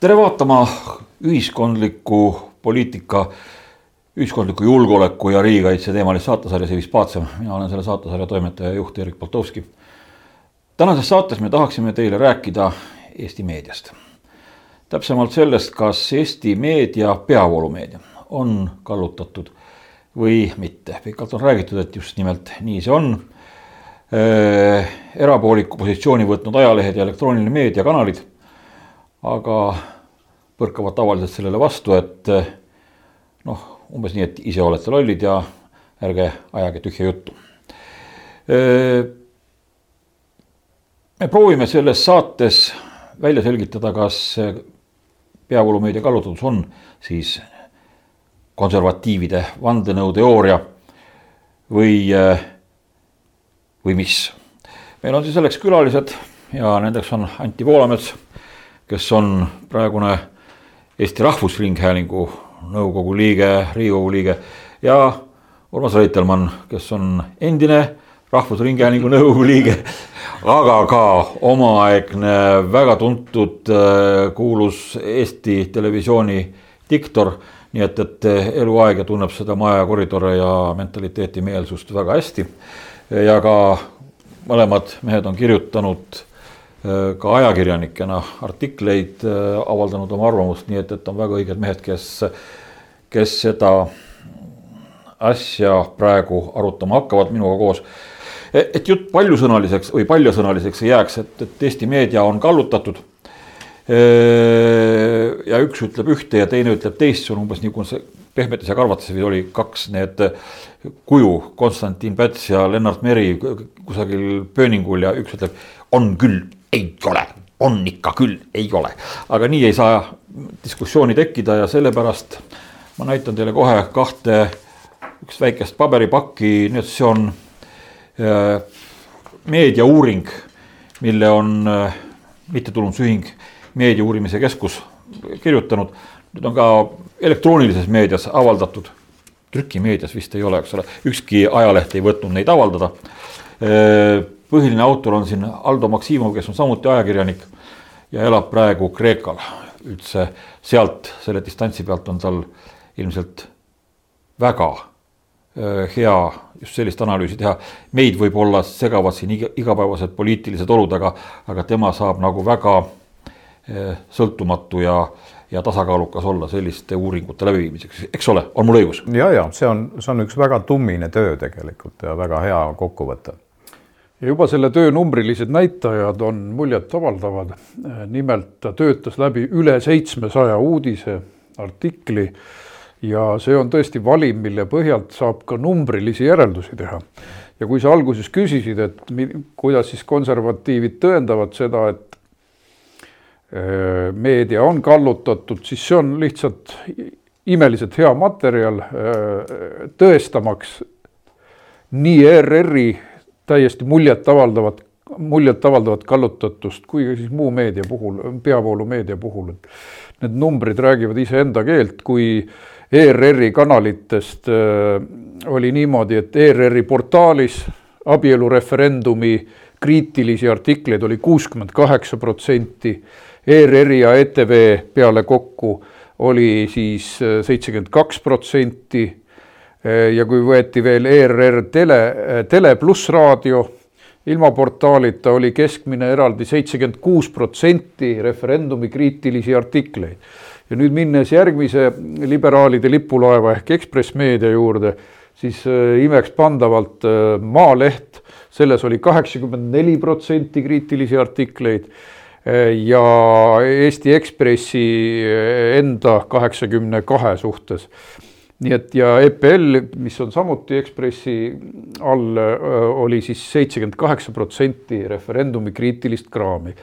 tere vaatama ühiskondliku poliitika, ühiskondliku julgeoleku ja riigikaitse teemalist saatesarja Sivis Paatsem. mina olen selle saatesarja toimetaja ja juht Erik Poltovski. tänases saates me tahaksime teile rääkida Eesti meediast. täpsemalt sellest, kas Eesti meedia, peavoolumeedia on kallutatud või mitte. pikalt on räägitud, et just nimelt nii see on äh, erapooliku positsiooni võtnud ajalehed ja elektrooniline meediakanalid aga põrkavad tavaliselt sellele vastu, et eh, noh, umbes nii, et ise olete lollid ja ärge ajage tühja juttu. Eh, me proovime selles saates välja selgitada, kas peavoolumeedia kallutatus on siis konservatiivide vandenõuteooria või, eh, või mis. meil on siis selleks külalised ja nendeks on Anti Poolamets kes on praegune Eesti Rahvusringhäälingu nõukogu liige, Riigikogu liige ja Urmas Reitelmann, kes on endine Rahvusringhäälingu nõukogu liige, aga ka omaaegne väga tuntud kuulus Eesti Televisiooni diktor. nii et, et eluaeg ja tunneb seda maja koridore ja mentaliteeti, meelsust väga hästi. ja ka mõlemad mehed on kirjutanud ka ajakirjanikena artikleid äh, avaldanud oma arvamust, nii et, et on väga õiged mehed, kes, kes seda asja praegu arutama hakkavad minuga koos. E, et jutt paljusõnaliseks või paljasõnaliseks ei jääks, et, et Eesti meedia on kallutatud. E, ja üks ütleb ühte ja teine ütleb teist, see on umbes nii, kui see pehmetes ja karvates oli kaks need kuju, Konstantin Päts ja Lennart Meri kusagil pööningul ja üks ütleb, on küll ei ole, on ikka küll, ei ole. aga nii ei saa diskussiooni tekkida ja sellepärast ma näitan teile kohe kahte, üks väikest paberipakki, nüüd see on äh, meediauuring, mille on äh, mittetulundusühing Meedia Uurimise Keskus kirjutanud. Need on ka elektroonilises meedias avaldatud, trükimeedias vist ei ole, eks ole, ükski ajaleht ei võtnud neid avaldada. Äh, põhiline autor on siin Aldo Maksimov, kes on samuti ajakirjanik ja elab praegu Kreekal. üldse sealt, selle distantsi pealt on tal ilmselt väga hea just sellist analüüsi teha. meid võib-olla segavad siin igapäevased poliitilised olud, aga, aga tema saab nagu väga sõltumatu ja, ja tasakaalukas olla selliste uuringute läbiviimiseks, eks ole, on mul õigus? ja, ja see on, see on üks väga tummine töö tegelikult ja väga hea kokkuvõte ja juba selle töö numbrilised näitajad on muljetavaldavad. nimelt ta töötas läbi üle seitsmesaja uudise, artikli ja see on tõesti valim, mille põhjalt saab ka numbrilisi järeldusi teha. ja kui sa alguses küsisid, et kuidas siis konservatiivid tõendavad seda, et äh, meedia on kallutatud, siis see on lihtsalt imeliselt hea materjal äh, tõestamaks nii ERR-i täiesti muljetavaldavat, muljetavaldavat kallutatust kui ka siis muu meedia puhul, peavoolumeedia puhul, et need numbrid räägivad iseenda keelt, kui ERR-i kanalitest äh, oli niimoodi, et ERR-i portaalis abielureferendumi kriitilisi artikleid oli kuuskümmend kaheksa protsenti, ERR-i ja ETV peale kokku oli siis äh, seitsekümmend kaks protsenti ja kui võeti veel ERR tele, eh, Tele pluss raadio, ilma portaalita oli keskmine eraldi seitsekümmend kuus protsenti referendumi kriitilisi artikleid. ja nüüd minnes järgmise liberaalide lipulaeva ehk Ekspress Meedia juurde, siis eh, imekspandavalt Maaleht, selles oli kaheksakümmend neli protsenti kriitilisi artikleid ja Eesti Ekspressi enda kaheksakümne kahe suhtes nii et ja EPL, mis on samuti Ekspressi all, oli siis seitsekümmend kaheksa protsenti referendumi kriitilist kraami.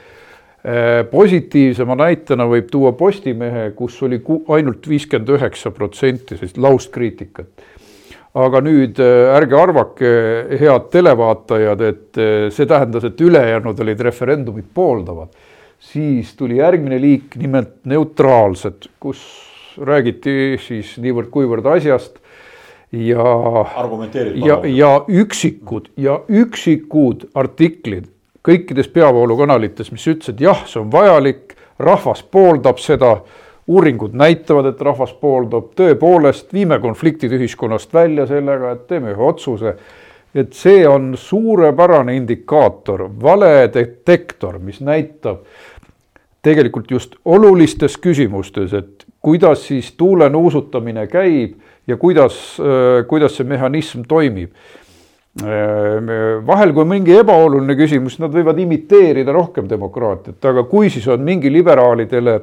positiivsema näitena võib tuua Postimehe, kus oli ainult viiskümmend üheksa protsenti sellist laustkriitikat. aga nüüd ärge arvake, head televaatajad, et see tähendas, et ülejäänud olid referendumit pooldavad. siis tuli järgmine liik, nimelt neutraalsed, kus räägiti siis niivõrd-kuivõrd asjast ja, ja, ja üksikud ja üksikud artiklid kõikides peavoolukanalites, mis ütlesid jah, see on vajalik, rahvas pooldab seda, uuringud näitavad, et rahvas pooldab, tõepoolest viime konfliktid ühiskonnast välja sellega, et teeme ühe otsuse. et see on suurepärane indikaator, valedetektor, mis näitab tegelikult just olulistes küsimustes, et kuidas siis tuule nuusutamine käib ja kuidas, kuidas see mehhanism toimib vahel, kui mingi ebaoluline küsimus, nad võivad imiteerida rohkem demokraatiat, aga kui siis on mingi liberaalidele,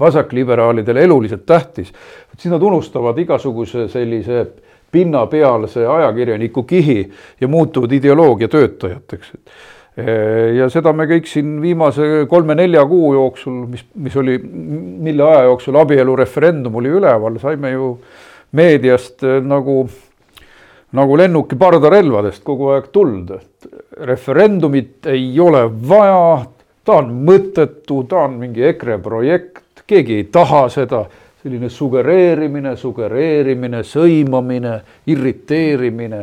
vasakliberaalidele eluliselt tähtis, siis nad unustavad igasuguse sellise pinnapealse ajakirjaniku kihi ja muutuvad ideoloogia töötajateks. Ja seda me kõik siin viimase kolme-nelja kuu jooksul, mis, mis oli, mille aja jooksul abielureferendum oli üleval, saime ju meediast nagu nagu lennuki pardarelvadest kogu aeg tuld, et referendumit ei ole vaja, ta on mõttetu, ta on mingi EKRE projekt, keegi ei taha seda, selline sugereerimine, sugereerimine, sõimamine, irriteerimine,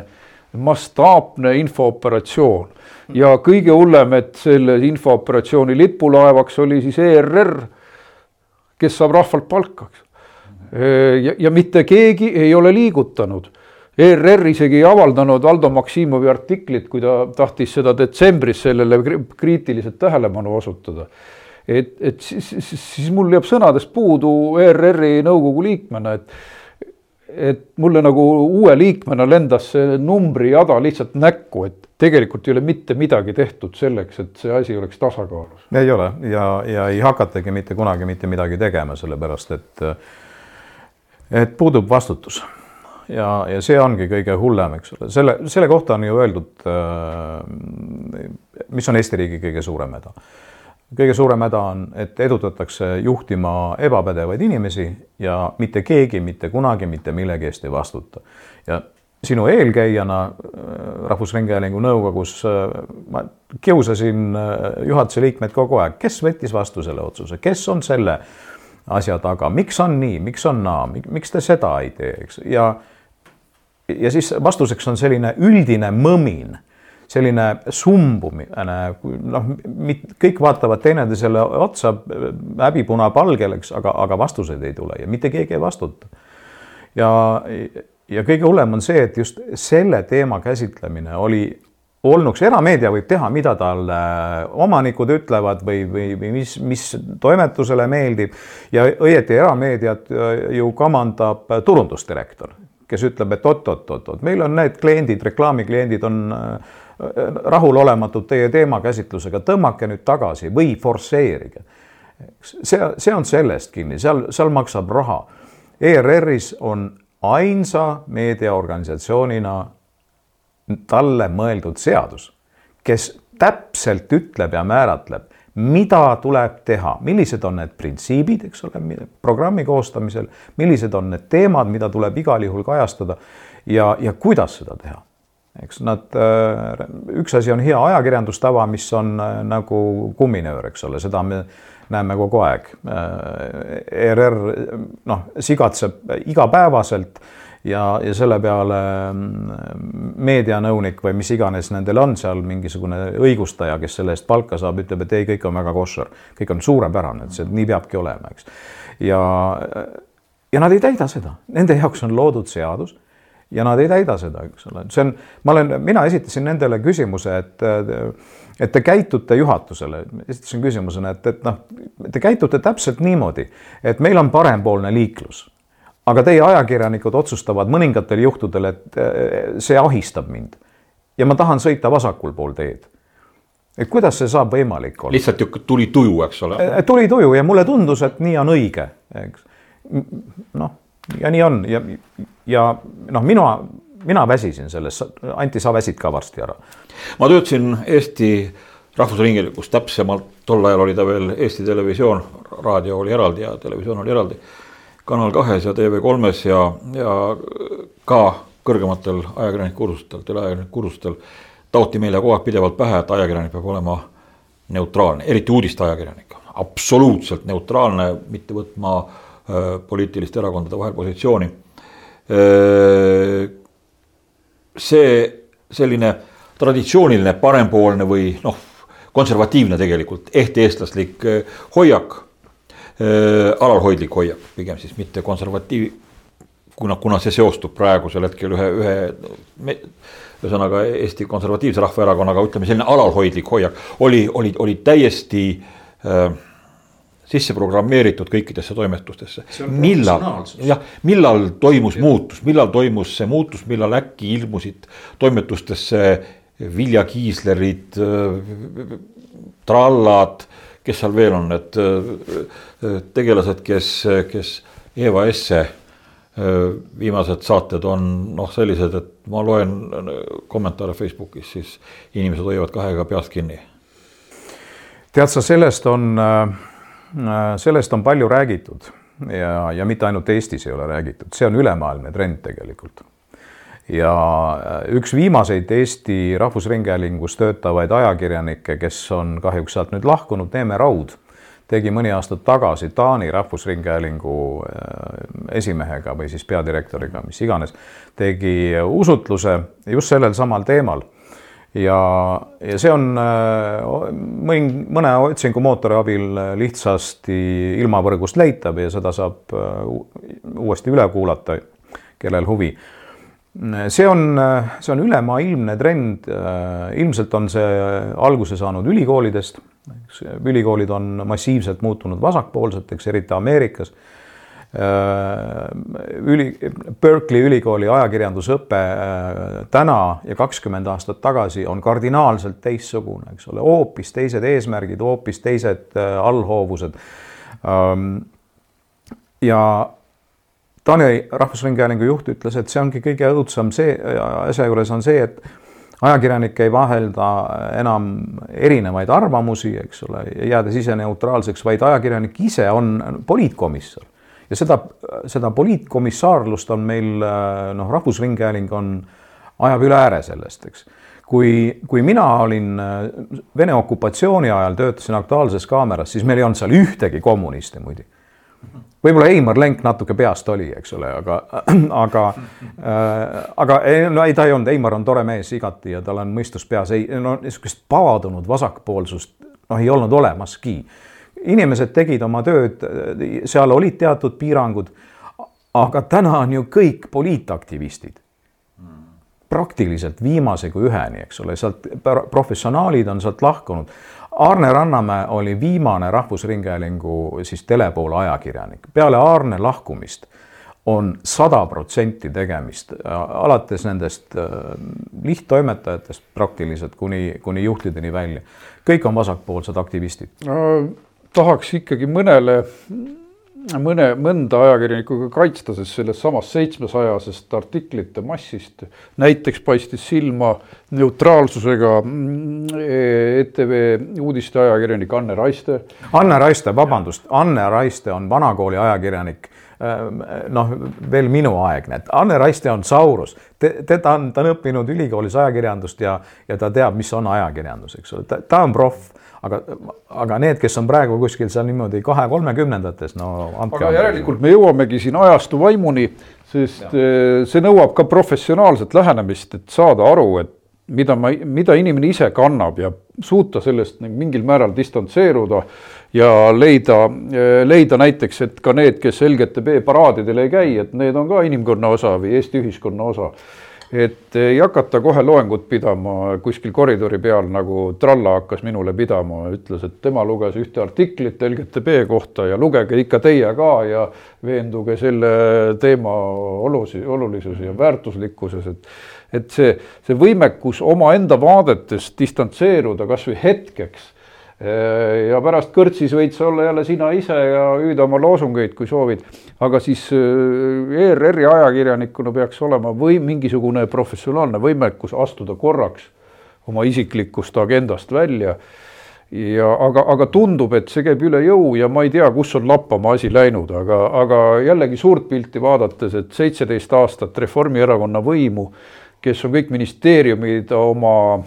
mastaapne infooperatsioon. ja kõige hullem, et selle infooperatsiooni lipulaevaks oli siis ERR, kes saab rahvalt palka, eks. ja, ja mitte keegi ei ole liigutanud ERR isegi ei avaldanud Aldo Maksimovi artiklit, kui ta tahtis seda detsembris sellele kriitiliselt tähelepanu osutada. et, et siis, siis, siis mul jääb sõnadest puudu ERR-i nõukogu liikmena, et et mulle nagu uue liikmena lendas see numbrijada lihtsalt näkku, et tegelikult ei ole mitte midagi tehtud selleks, et see asi oleks tasakaalus. ei ole ja, ja ei hakatagi mitte kunagi mitte midagi tegema, sellepärast et et puudub vastutus ja, ja see ongi kõige hullem, eks ole, selle, selle kohta on ju öeldud, äh, mis on Eesti riigi kõige suurem häda. Kõige suurem häda on, et edutatakse juhtima ebapädevaid inimesi ja mitte keegi mitte kunagi mitte millegi eest ei vastuta. ja sinu eelkäijana äh, Rahvusringhäälingu nõukogus äh, ma kiusasin juhatuse liikmeid kogu aeg, kes võttis vastu selle otsuse, kes on selle asja taga, miks on nii, miks on naa, miks te seda ei tee, eks, ja ja siis vastuseks on selline üldine mõmin, selline sumbumine, noh, kõik vaatavad teineteisele otsa häbi-punapalgel, eks, aga, aga vastuseid ei tule ja mitte keegi ei vastuta. ja, ja kõige hullem on see, et just selle teema käsitlemine oli olnuks, erameedia võib teha, mida talle omanikud ütlevad või, või, või mis, mis toimetusele meeldib ja õieti erameediat ju kamandab turundusdirektor kes ütleb, et oot-oot-oot-oot, meil on need kliendid, reklaamikliendid on äh, rahulolematud teie teemakäsitlusega, tõmmake nüüd tagasi või forsseerige. see, see on sellest kinni, seal, seal maksab raha. ERR-is on ainsa meediaorganisatsioonina talle mõeldud seadus, kes täpselt ütleb ja määratleb, mida tuleb teha, millised on need printsiibid, eks ole, programmi koostamisel, millised on need teemad, mida tuleb igal juhul kajastada ja, ja kuidas seda teha. Eks nad, äh, üks asi on hea ajakirjandustava, mis on äh, nagu kumminöör, eks ole, seda me näeme kogu aeg. Äh, ERR noh, sigatseb igapäevaselt ja, ja selle peale mm, meedianõunik või mis iganes nendel on seal mingisugune õigustaja, kes selle eest palka saab, ütleb, et ei, kõik on väga koššer, kõik on suurepärane, et see nii peabki olema, eks. ja, ja nad ei täida seda, nende jaoks on loodud seadus ja nad ei täida seda, eks ole, see on, ma olen, mina esitasin nendele küsimuse, et et te käitute juhatusele, esitasin küsimusena, et, et noh, te käitute täpselt niimoodi, et meil on parempoolne liiklus aga teie ajakirjanikud otsustavad mõningatel juhtudel, et eh, see ahistab mind ja ma tahan sõita vasakul pool teed. et kuidas see saab võimalik olla? lihtsalt tuli tuju, eks ole. Eh, tuli tuju ja mulle tundus, et nii on õige, eks. noh, ja nii on. Ja, ja noh, mina, mina väsisin sellest, Anti, sa väsid ka varsti ära. ma töötasin Eesti Rahvusringhäälingus, täpsemalt tol ajal oli ta veel Eesti Televisioon, raadio oli eraldi ja televisioon oli eraldi. Kanal kahes ja TV3-s ja, ja ka kõrgematel ajakirjanikukursustel, teleajakirjanikukursustel taoti meile kogu aeg pidevalt pähe, et ajakirjanik peab olema neutraalne, eriti uudisteajakirjanik, absoluutselt neutraalne, mitte võtma äh, poliitiliste erakondade vahel positsiooni äh,. see selline traditsiooniline parempoolne või noh, konservatiivne tegelikult, ehte-eestlaslik hoiak, alalhoidlik hoiak, pigem siis mitte konservatiiv, kuna, kuna see seostub praegusel hetkel ühe, ühe ühesõnaga Eesti Konservatiivse Rahvaerakonnaga, ütleme selline alalhoidlik hoiak oli, oli, oli täiesti äh, sisse programmeeritud kõikidesse toimetustesse. millal, jah, millal toimus muutus, millal toimus see muutus, millal äkki ilmusid toimetustesse Vilja Kiislerid, äh, trallad, kes seal veel on, need äh, tegelased, kes, kes Eva Esse viimased saated on noh, sellised, et ma loen kommentaare Facebookis, siis inimesed hoiavad kahega peast kinni. tead sa, sellest on, sellest on palju räägitud ja, ja mitte ainult Eestis ei ole räägitud, see on ülemaailmne trend tegelikult. ja üks viimaseid Eesti Rahvusringhäälingus töötavaid ajakirjanikke, kes on kahjuks sealt nüüd lahkunud, Neeme Raud tegi mõni aasta tagasi Taani Rahvusringhäälingu äh, esimehega või siis peadirektoriga, mis iganes, tegi usutluse just sellel samal teemal. Ja, ja see on äh, mõn-, mõne otsingumootori abil lihtsasti ilmavõrgust leitav ja seda saab äh, uuesti üle kuulata, kellel huvi see on, see on ülemaailmne trend, ilmselt on see alguse saanud ülikoolidest eks ülikoolid on massiivselt muutunud vasakpoolseteks, eriti Ameerikas. Äh, üli, Berkeley ülikooli ajakirjandusõpe äh, täna ja kakskümmend aastat tagasi on kardinaalselt teistsugune, eks ole, hoopis teised eesmärgid, hoopis teised äh, allhoovused. Ähm, ja Taani Rahvusringhäälingu juht ütles, et see ongi kõige õudsam see asja juures on see, et ajakirjanik ei vahelda enam erinevaid arvamusi, eks ole, jäädes ise neutraalseks, vaid ajakirjanik ise on poliitkomissar. Ja seda, seda poliitkomissaarlust on meil noh, Rahvusringhääling on, ajab üle ääre sellest, eks. kui, kui mina olin Vene okupatsiooni ajal, töötasin Aktuaalses Kaameras, siis meil ei olnud seal ühtegi kommunisti muidugi võib-olla Heimar Lenk natuke peast oli, eks ole, aga, aga äh,, aga ei, no ei, ta ei olnud, Heimar on tore mees igati ja tal on mõistus peas, ei no niisugust paadunud vasakpoolsust noh, ei olnud olemaski. Inimesed tegid oma tööd, seal olid teatud piirangud, aga täna on ju kõik poliitaktivistid praktiliselt viimase kui üheni, eks ole, sealt professionaalid on sealt lahkunud. Aarne Rannamäe oli viimane Rahvusringhäälingu siis telepoole ajakirjanik. peale Aarne lahkumist on sada protsenti tegemist, alates nendest äh, lihttoimetajatest praktiliselt kuni, kuni juhtideni välja. kõik on vasakpoolsed aktivistid no,. Tahaks ikkagi mõnele mõne, mõnda ajakirjanikuga kaitsta, sest sellest samast seitsmesajasest artiklite massist näiteks paistis silma neutraalsusega mm, ETV uudiste ajakirjanik Anne Raiste. Anne Raiste, vabandust, Anne Raiste on vanakooli ajakirjanik ehm, noh, veel minuaegne, et Anne Raiste on Saurus, teda on, ta on õppinud ülikoolis ajakirjandust ja, ja ta teab, mis on ajakirjandus, eks ole, ta on proff aga, aga need, kes on praegu kuskil seal niimoodi kahe-kolmekümnendates, no andke. aga järelikult me jõuamegi siin ajastu vaimuni, sest ja. Eh, see nõuab ka professionaalset lähenemist, et saada aru, et mida ma, mida inimene ise kannab ja suuta sellest mingil määral distantseeruda ja leida, eh, leida näiteks, et ka need, kes LGTB paraadidel ei käi, et need on ka inimkonna osa või Eesti ühiskonna osa et ei hakata kohe loengut pidama kuskil koridori peal, nagu Tralla hakkas minule pidama, ütles, et tema luges ühte artiklit LGTB kohta ja lugege ikka teie ka ja veenduge selle teema olusi, olulisuses ja väärtuslikkuses, et et see, see võimekus omaenda vaadetest distantseeruda kas või hetkeks ja pärast kõrtsis võid sa olla jälle sina ise ja hüüda oma loosungeid, kui soovid. aga siis äh, ERR-i ajakirjanikuna peaks olema või mingisugune professionaalne võimekus astuda korraks oma isiklikust agendast välja. ja aga, aga tundub, et see käib üle jõu ja ma ei tea, kus on lappama asi läinud, aga, aga jällegi suurt pilti vaadates, et seitseteist aastat Reformierakonna võimu, kes on kõik ministeeriumid oma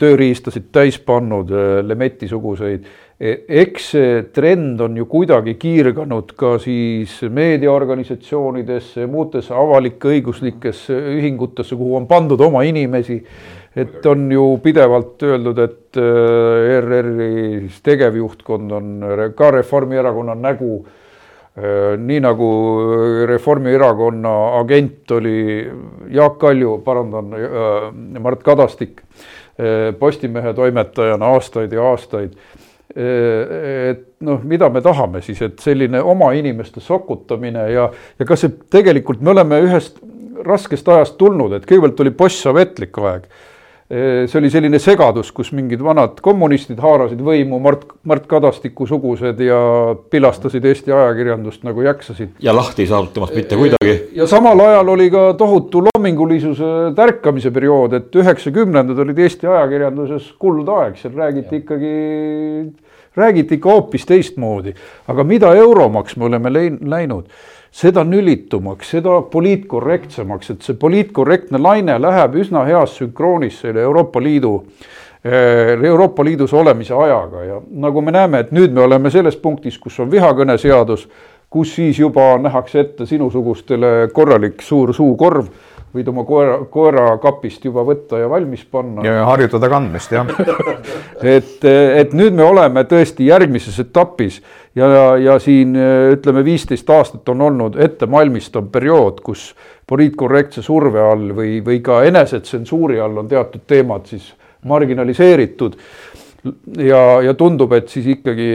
tööriistasid täis pannud, äh, Lemeti-suguseid. E, eks see trend on ju kuidagi kiirganud ka siis meediaorganisatsioonidesse muudesse avalik-õiguslikesse ühingutesse, kuhu on pandud oma inimesi. et on ju pidevalt öeldud, et äh, ERR-i tegevjuhtkond on ka Reformierakonna nägu. Äh, nii nagu Reformierakonna agent oli Jaak Kalju, parandan, äh, Mart Kadastik Postimehe toimetajana aastaid ja aastaid. Et noh, mida me tahame siis, et selline oma inimeste sokutamine ja, ja kas see tegelikult, me oleme ühest raskest ajast tulnud, et kõigepealt oli postsovetlik aeg see oli selline segadus, kus mingid vanad kommunistid haarasid võimu, Mart, Mart Kadastiku sugused ja pilastasid Eesti ajakirjandust nagu jaksasid. ja lahti ei saadud temast mitte kuidagi. ja samal ajal oli ka tohutu loomingulisuse tärkamise periood, et üheksakümnendad olid Eesti ajakirjanduses kuldaeg, seal räägiti ja. ikkagi, räägiti ikka hoopis teistmoodi. aga mida euromaks me oleme läinud seda nülitumaks, seda poliitkorrektsemaks, et see poliitkorrektne laine läheb üsna heas sünkroonis selle Euroopa Liidu, eh, Euroopa Liidus olemise ajaga. Ja nagu me näeme, et nüüd me oleme selles punktis, kus on vihakõneseadus, kus siis juba nähakse ette sinusugustele korralik suur suukorv võid oma koera, koera kapist juba võtta ja valmis panna. ja harjutada kandmist, jah et, et nüüd me oleme tõesti järgmises etapis ja, ja siin ütleme, viisteist aastat on olnud ettevalmistav periood, kus poliitkorrektse surve all või, või ka enesetsensuuri all on teatud teemad siis marginaliseeritud ja, ja tundub, et siis ikkagi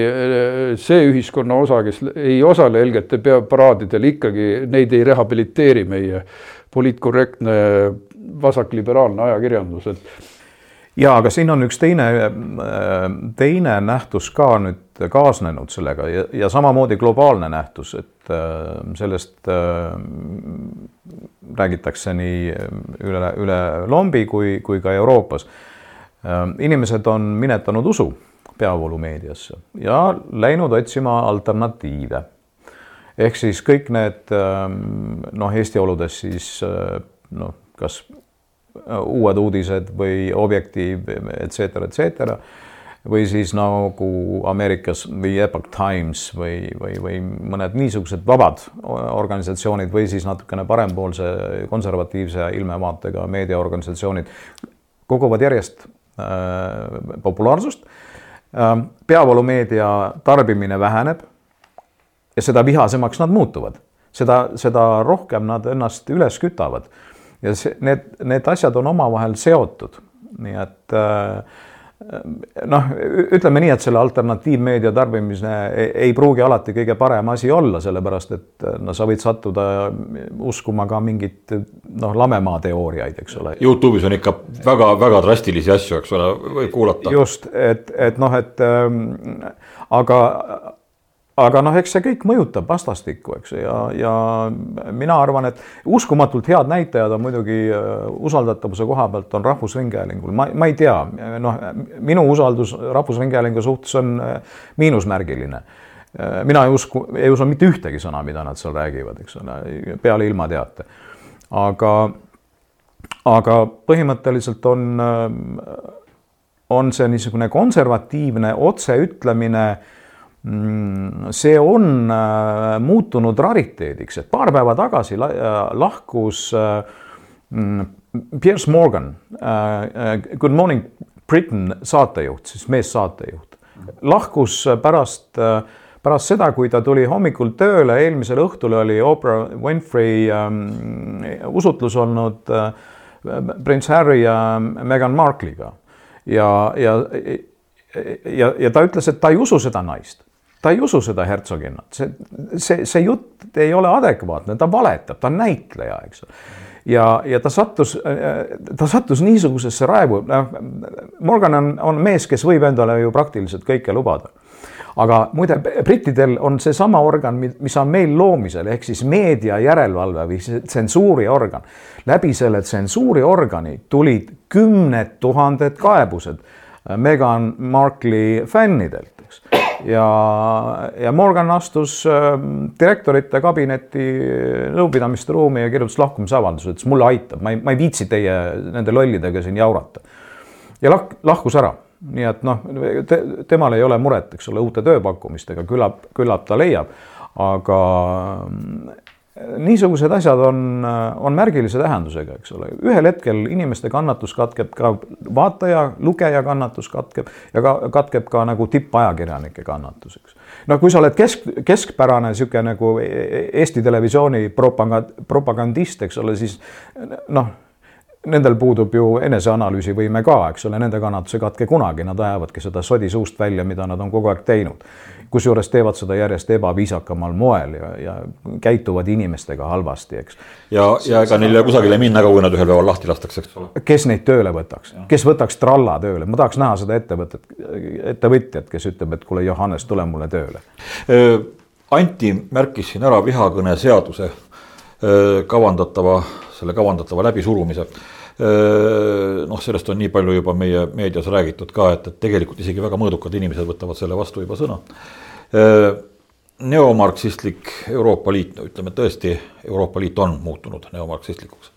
see ühiskonna osa, kes ei osale LGBT paraadidel, ikkagi neid ei rehabiliteeri meie poliitkorrektne vasakliberaalne ajakirjandus, et. ja aga siin on üks teine, teine nähtus ka nüüd kaasnenud sellega ja, ja samamoodi globaalne nähtus, et äh, sellest äh, räägitakse nii üle, üle lombi kui, kui ka Euroopas. Äh, inimesed on minetanud usu peavoolumeediasse ja läinud otsima alternatiive ehk siis kõik need ähm, noh, Eesti oludes siis äh, noh, kas äh, uued uudised või Objektiiv, et cetera, et cetera, või siis nagu Ameerikas või Epoch Times või, või, või mõned niisugused vabad organisatsioonid või siis natukene parempoolse konservatiivse ilmevaatega meediaorganisatsioonid koguvad järjest äh, populaarsust äh,. peavoolumeedia tarbimine väheneb ja seda vihasemaks nad muutuvad, seda, seda rohkem nad ennast üles kütavad. ja see, need, need asjad on omavahel seotud, nii et äh, noh, ütleme nii, et selle alternatiivmeedia tarbimine ei, ei pruugi alati kõige parem asi olla, sellepärast et no sa võid sattuda uskuma ka mingit noh, lamemaa teooriaid, eks ole. Youtube'is on ikka väga-väga drastilisi asju, eks ole, võib kuulata. just, et, et noh, et ähm, aga aga noh, eks see kõik mõjutab vastastikku, eks ja, ja mina arvan, et uskumatult head näitajad on muidugi äh, usaldatavuse koha pealt on Rahvusringhäälingul, ma, ma ei tea, noh, minu usaldus Rahvusringhäälingu suhtes on äh, miinusmärgiline. Äh, mina ei usku, ei usu mitte ühtegi sõna, mida nad seal räägivad, eks ole, peale ilmateate. aga, aga põhimõtteliselt on, on see niisugune konservatiivne otseütlemine see on äh, muutunud rariteediks, et paar päeva tagasi äh, lahkus äh, mm, Piers Morgan, Good Morning Britain saatejuht, siis meessaatejuht, lahkus pärast, pärast seda, kui ta tuli hommikul tööle, eelmisel õhtul oli Oprah Winfrey ähm, usutlus olnud prints Harry ja Meghan Markle'iga. Ja, ja ja, ja ta ütles, et ta ei usu seda naist ta ei usu seda hertsoginnat, see, see, see jutt ei ole adekvaatne, ta valetab, ta on näitleja, eks ole. ja, ja ta sattus, ta sattus niisugusesse raevu, noh, Morgan on, on mees, kes võib endale ju praktiliselt kõike lubada. aga muide, brittidel on seesama organ, mis on meil loomisel, ehk siis meedia järelevalve või tsensuuriorgan. läbi selle tsensuuriorgani tulid kümned tuhanded kaebused Meghan Markle'i fännidelt. Ja, ja Morgan astus ähm, direktorite kabinetti nõupidamiste ruumi ja kirjutas lahkumisavalduse, ütles mulle aitab, ma ei, ma ei viitsi teie nende lollidega siin jaurata. ja lahk-, lahkus ära, nii et noh te,, temal ei ole muret, eks ole, uute tööpakkumistega, küllap, küllap ta leiab, aga niisugused asjad on, on märgilise tähendusega, eks ole, ühel hetkel inimeste kannatus katkeb ka vaataja, lugeja kannatus katkeb ja ka katkeb ka nagu tippajakirjanike kannatus, eks. no kui sa oled kesk, keskpärane niisugune nagu Eesti Televisiooni propagand, propagandist, eks ole, siis noh nendel puudub ju eneseanalüüsivõime ka, eks ole, nende kannatus ei katke kunagi, nad ajavadki seda sodi suust välja, mida nad on kogu aeg teinud. Kusjuures teevad seda järjest ebaviisakamal moel ja, ja käituvad inimestega halvasti, eks. ja, ja ega neil ei ole kusagile minna ka, kui nad ühel päeval lahti lastakse, eks ole. kes neid tööle võtaks, kes võtaks tralla tööle, ma tahaks näha seda ettevõtet, ettevõtjat, kes ütleb, et kuule, Johannes, tule mulle tööle. Anti märkis siin ära vihakõne seaduse kavandatava selle kavandatava läbisurumise. Noh, sellest on nii palju juba meie meedias räägitud ka, et, et tegelikult isegi väga mõõdukad inimesed võtavad selle vastu juba sõna. neomarksistlik Euroopa Liit, no ütleme tõesti, Euroopa Liit on muutunud neomarksistlikuks.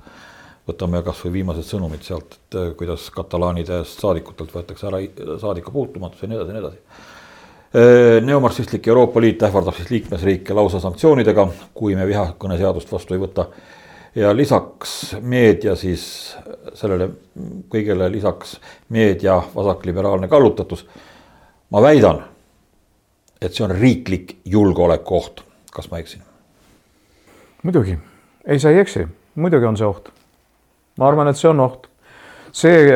võtame kasvõi viimased sõnumid sealt, et kuidas katalaanidest saadikutelt võetakse ära saadiku puutumatus ja nii edasi ja nii edasi neomarksistlik Euroopa Liit ähvardab siis liikmesriike lausa sanktsioonidega, kui me vihakõneseadust vastu ei võta ja lisaks meedia siis sellele kõigele lisaks meedia vasakliberaalne kallutatus. ma väidan, et see on riiklik julgeolekuoht, kas ma eksin? muidugi, ei, sa ei eksi, muidugi on see oht. ma arvan, et see on oht see,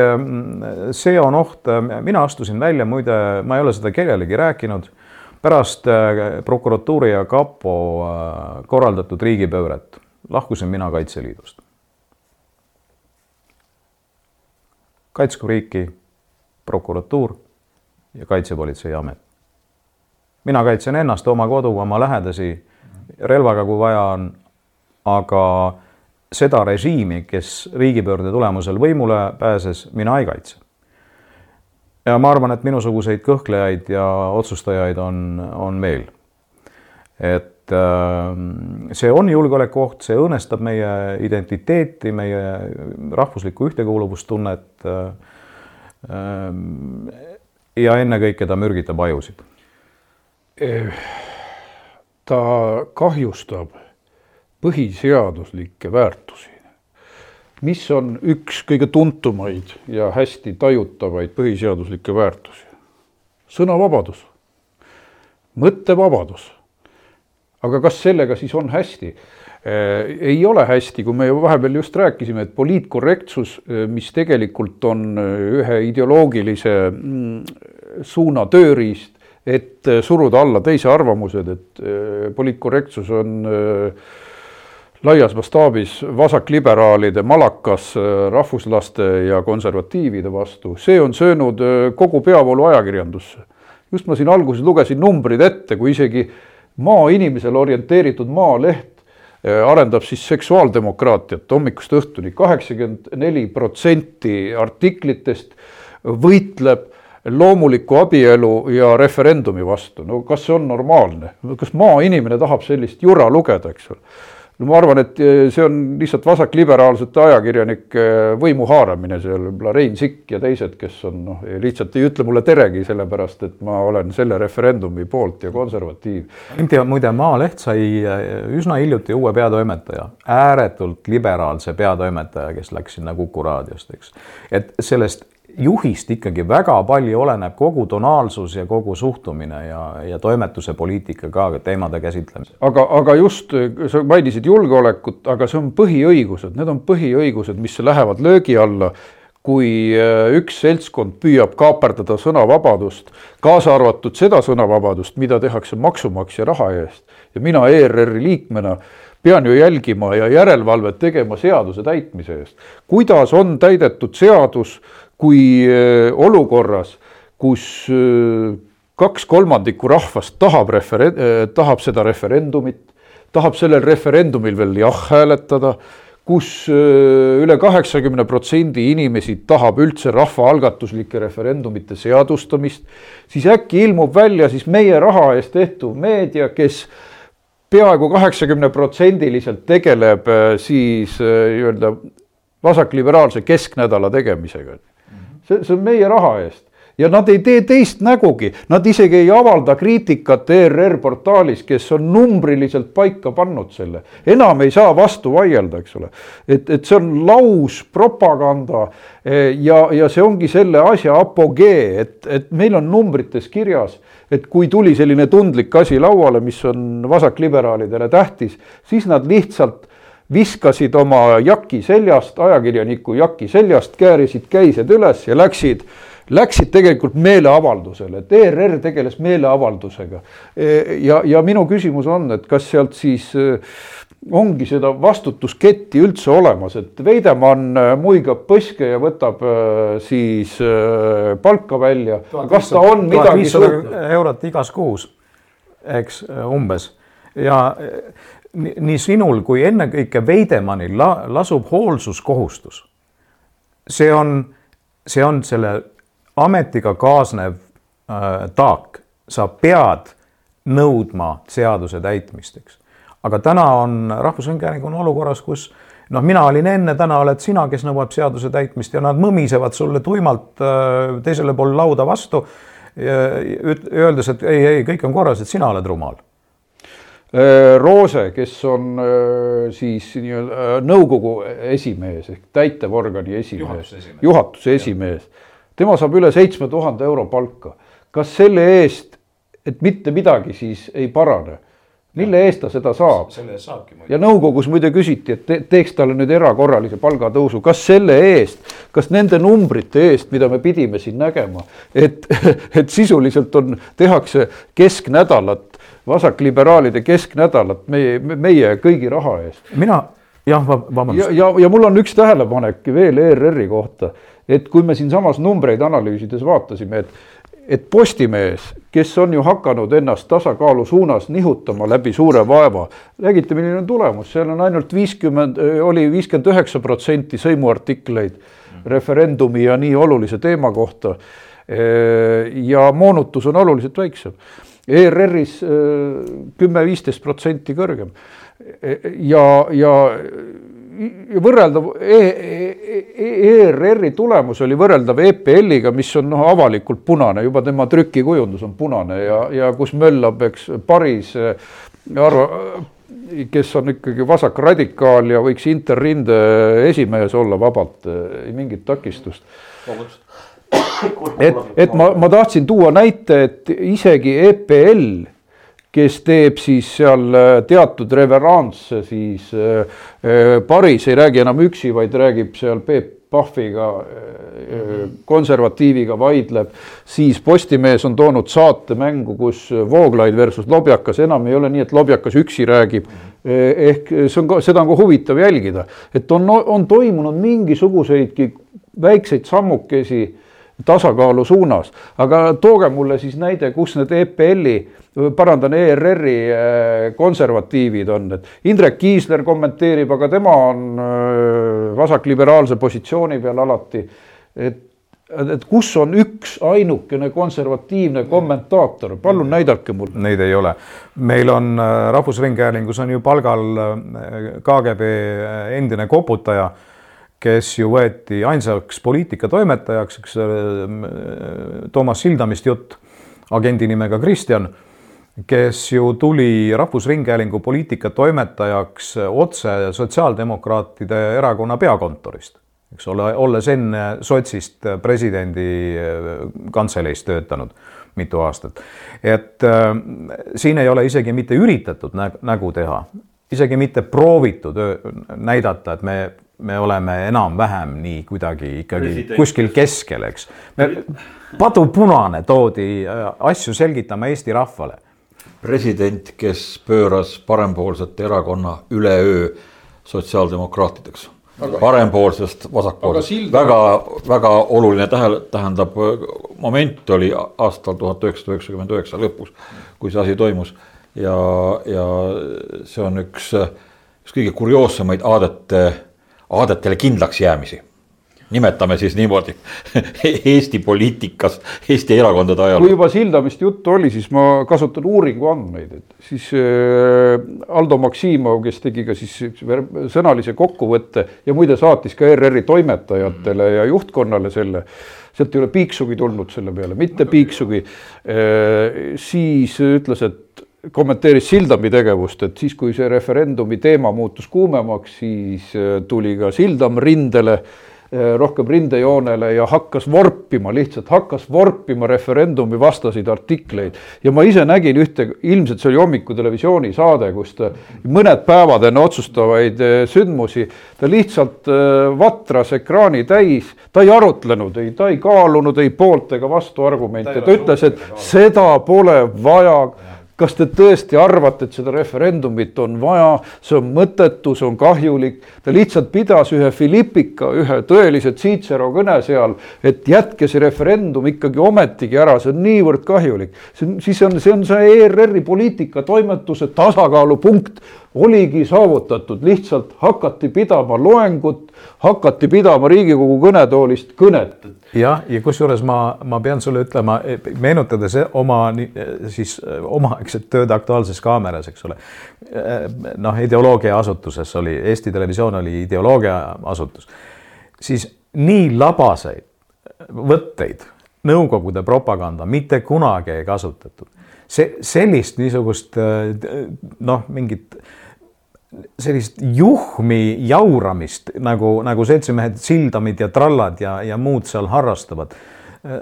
see on oht, mina astusin välja, muide, ma ei ole seda kellelegi rääkinud, pärast prokuratuuri ja kapo korraldatud riigipööret lahkusin mina Kaitseliidust. kaitsku riiki prokuratuur ja Kaitsepolitseiamet. mina kaitsen ennast, oma kodu, oma lähedasi relvaga, kui vaja on, aga seda režiimi, kes riigipöörde tulemusel võimule pääses, mina ei kaitse. ja ma arvan, et minusuguseid kõhklejaid ja otsustajaid on, on veel. et Ähm, see on julgeolekuoht, see õõnestab meie identiteeti, meie rahvuslikku ühtekuuluvustunnet. Ähm, ja ennekõike ta mürgitab ajusid. ta kahjustab põhiseaduslikke väärtusi, mis on üks kõige tuntumaid ja hästi tajutavaid põhiseaduslikke väärtusi. sõnavabadus, mõttevabadus aga kas sellega siis on hästi? Äh, ei ole hästi, kui me ju vahepeal just rääkisime, et poliitkorrektsus, äh, mis tegelikult on äh, ühe ideoloogilise mm, suuna tööriist, et suruda alla teise arvamused, et poliitkorrektsus on laias mastaabis vasakliberaalide malakas rahvuslaste ja konservatiivide vastu, see on söönud kogu peavoolu ajakirjandusse. just ma siin alguses lugesin numbrid ette, kui isegi maainimesele orienteeritud Maaleht eh, arendab siis seksuaaldemokraatiat. Hommikust õhtuni, kaheksakümmend neli protsenti artiklitest võitleb loomuliku abielu ja referendumi vastu, no kas see on normaalne, kas maainimene tahab sellist jura lugeda, eks ole no ma arvan, et eh, see on lihtsalt vasakliberaalsete ajakirjanike võimu haaramine seal, võib-olla Rein Sikk ja teised, kes on noh, lihtsalt ei ütle mulle teregi, sellepärast et ma olen selle referendumi poolt ja konservatiiv. muide, Maaleht sai eh, üsna hiljuti uue peatoimetaja, ääretult liberaalse peatoimetaja, kes läks sinna Kuku raadiost, eks. et sellest juhist ikkagi väga palju oleneb kogu tonaalsus ja kogu suhtumine ja, ja toimetuse poliitika ka teemade käsitlemisel. aga, aga just, sa mainisid julgeolekut, aga see on põhiõigused, need on põhiõigused, mis lähevad löögi alla, kui äh, üks seltskond püüab kaaperdada sõnavabadust, kaasa arvatud seda sõnavabadust, mida tehakse maksumaksja raha eest ja mina ERR-i liikmena pean ju jälgima ja järelevalvet tegema seaduse täitmise eest. kuidas on täidetud seadus kui äh, olukorras, kus äh, kaks kolmandikku rahvast tahab referen-, äh, tahab seda referendumit, tahab sellel referendumil veel jah hääletada, kus üle kaheksakümne protsendi inimesi tahab üldse rahvaalgatuslike referendumite seadustamist, siis äkki ilmub välja siis meie raha eest tehtud meedia, kes peaaegu kaheksakümneprotsendiliselt tegeleb siis nii-öelda vasakliberaalse kesknädala tegemisega see, see on meie raha eest ja nad ei tee teist nägugi, nad isegi ei avalda kriitikat ERR portaalis, kes on numbriliselt paika pannud selle. enam ei saa vastu vaielda, eks ole. et, et see on laus propaganda eh, ja, ja see ongi selle asja apogee, et, et meil on numbrites kirjas, et kui tuli selline tundlik asi lauale, mis on vasakliberaalidele tähtis, siis nad lihtsalt viskasid oma jaki seljast, ajakirjaniku jaki seljast, käärisid käised üles ja läksid läksid tegelikult meeleavaldusele, et ERR tegeles meeleavaldusega. E, ja, ja minu küsimus on, et kas sealt siis e, ongi seda vastutusketti üldse olemas, et Veidemann e, muigab põske ja võtab siis palka välja. kas ta on midagi suutnud? eurot igas kuus, eks umbes ja nii sinul kui ennekõike Veidemannil la, lasub hoolsuskohustus. see on, see on selle ametiga kaasnev äh, taak, sa pead nõudma seaduse täitmist, eks. aga täna on Rahvusringhääling on olukorras, kus noh, mina olin enne, täna oled sina, kes nõuab seaduse täitmist ja nad mõmisevad sulle tuimalt äh, teisele pool lauda vastu. Öeldes, et ei, ei, kõik on korras, et sina oled rumal Roose, kes on äh, siis nii-öelda nõukogu esimees ehk täitevorgani esimees, juhatuse esimees, juhatuse esimees tema saab üle seitsme tuhande euro palka. kas selle eest, et mitte midagi siis ei parane? mille eest ta seda saab? selle eest saabki muidugi. ja nõukogus muide küsiti, et te, teeks talle nüüd erakorralise palgatõusu, kas selle eest, kas nende numbrite eest, mida me pidime siin nägema, et, et sisuliselt on, tehakse kesknädalat, vasakliberaalide kesknädalat meie, meie kõigi raha eest. mina, jah, vabandust. ja, ja, ja mul on üks tähelepanek veel ERR-i kohta et kui me siinsamas numbreid analüüsides vaatasime, et et Postimees, kes on ju hakanud ennast tasakaalu suunas nihutama läbi suure vaeva, nägite, milline on tulemus, seal on ainult viiskümmend, oli viiskümmend üheksa protsenti sõimuartikleid referendumi ja nii olulise teema kohta. ja moonutus on oluliselt väiksem. ERR-is kümme-viisteist protsenti kõrgem. Ja, ja võrreldav e, e, e, ERR-i tulemus oli võrreldav EPL-iga, mis on noh, avalikult punane, juba tema trükikujundus on punane ja, ja kus möllab, eks, Paris arva, kes on ikkagi vasakradikaal ja võiks Interrinde esimees olla vabalt, ei mingit takistust. Et, et ma, ma tahtsin tuua näite, et isegi EPL kes teeb siis seal äh, teatud reveransse siis äh, äh, Paris ei räägi enam üksi, vaid räägib seal Peep Pahviga, konservatiiviga vaidleb, siis Postimees on toonud saate mängu, kus Vooglaid versus Lobjakas, enam ei ole nii, et Lobjakas üksi räägib. ehk see on ka, seda on ka huvitav jälgida, et on, on toimunud mingisuguseidki väikseid sammukesi tasakaalu suunas, aga tooge mulle siis näide, kus need EPL-i parandan, ERR-i äh, konservatiivid on, et Indrek Kiisler kommenteerib, aga tema on äh, vasakliberaalse positsiooni peal alati. et, et kus on üks ainukene konservatiivne kommentaator, palun näidake mulle. Neid ei ole. meil on äh, Rahvusringhäälingus on ju palgal KGB endine koputaja kes ju võeti ainsaks poliitikatoimetajaks, eks Toomas Sildamist jutt, agendi nimega Kristjan kes ju tuli Rahvusringhäälingu poliitikatoimetajaks otse Sotsiaaldemokraatide erakonna peakontorist, eks ole, olles enne sotsist presidendi äh, kantseleis töötanud mitu aastat. et äh, siin ei ole isegi mitte üritatud nägu teha, isegi mitte proovitud näidata, et me, me oleme enam-vähem nii kuidagi ikkagi President. kuskil keskel, eks. padupunane toodi äh, asju selgitama Eesti rahvale president, kes pööras parempoolsete erakonna üleöö sotsiaaldemokraatideks aga, parempoolsest vasakpoolsest, silda... väga, väga oluline tähele, tähendab moment oli aastal tuhat üheksasada üheksakümmend üheksa lõpus, kui see asi toimus. ja, ja see on üks, üks kõige kurioossemaid aadete, aadetele kindlaks jäämisi nimetame siis niimoodi Eesti poliitikas, Eesti erakondade ajal. kui juba Sildamist juttu oli, siis ma kasutan uuringu andmeid, et siis äh, Aldo Maksimov, kes tegi ka siis sõnalise kokkuvõtte ja muide saatis ka ERR-i toimetajatele ja juhtkonnale selle sealt ei ole piiksugi tulnud selle peale, mitte piiksugi. siis ütles, et kommenteeris Sildami tegevust, et siis, kui see referendumi teema muutus kuumemaks, siis tuli ka Sildam rindele Eh, rohkem rindejoonele ja hakkas vorpima, lihtsalt hakkas vorpima referendumi vastaseid artikleid. ja ma ise nägin ühte, ilmselt see oli hommikutelevisiooni saade, kus ta mõned päevad enne otsustavaid sündmusi, ta lihtsalt vatras ekraani täis, ta ei arutlenud, ei, ta ei kaalunud ei poolt ega vastu argumente, ta ütles, et seda pole vaja kas te tõesti arvate, et seda referendumit on vaja, see on mõttetu, see on kahjulik. ta lihtsalt pidas ühe Philippika, ühe tõelise Cicero kõne seal, et jätke see referendum ikkagi ometigi ära, see on niivõrd kahjulik. see on, siis on, see on see ERR-i poliitikatoimetuse tasakaalupunkt oligi saavutatud, lihtsalt hakati pidama loengut, hakati pidama Riigikogu kõnetoolist kõnet jah, ja kusjuures ma, ma pean sulle ütlema, meenutades oma siis omaaegset tööd Aktuaalses Kaameras, eks ole. noh, ideoloogia asutuses oli, Eesti Televisioon oli ideoloogia asutus, siis nii labaseid võtteid Nõukogude propaganda mitte kunagi ei kasutatud. see, sellist niisugust noh, mingit sellist juhmi jauramist nagu, nagu seltsimehed Sildamid ja Trallad ja, ja muud seal harrastavad.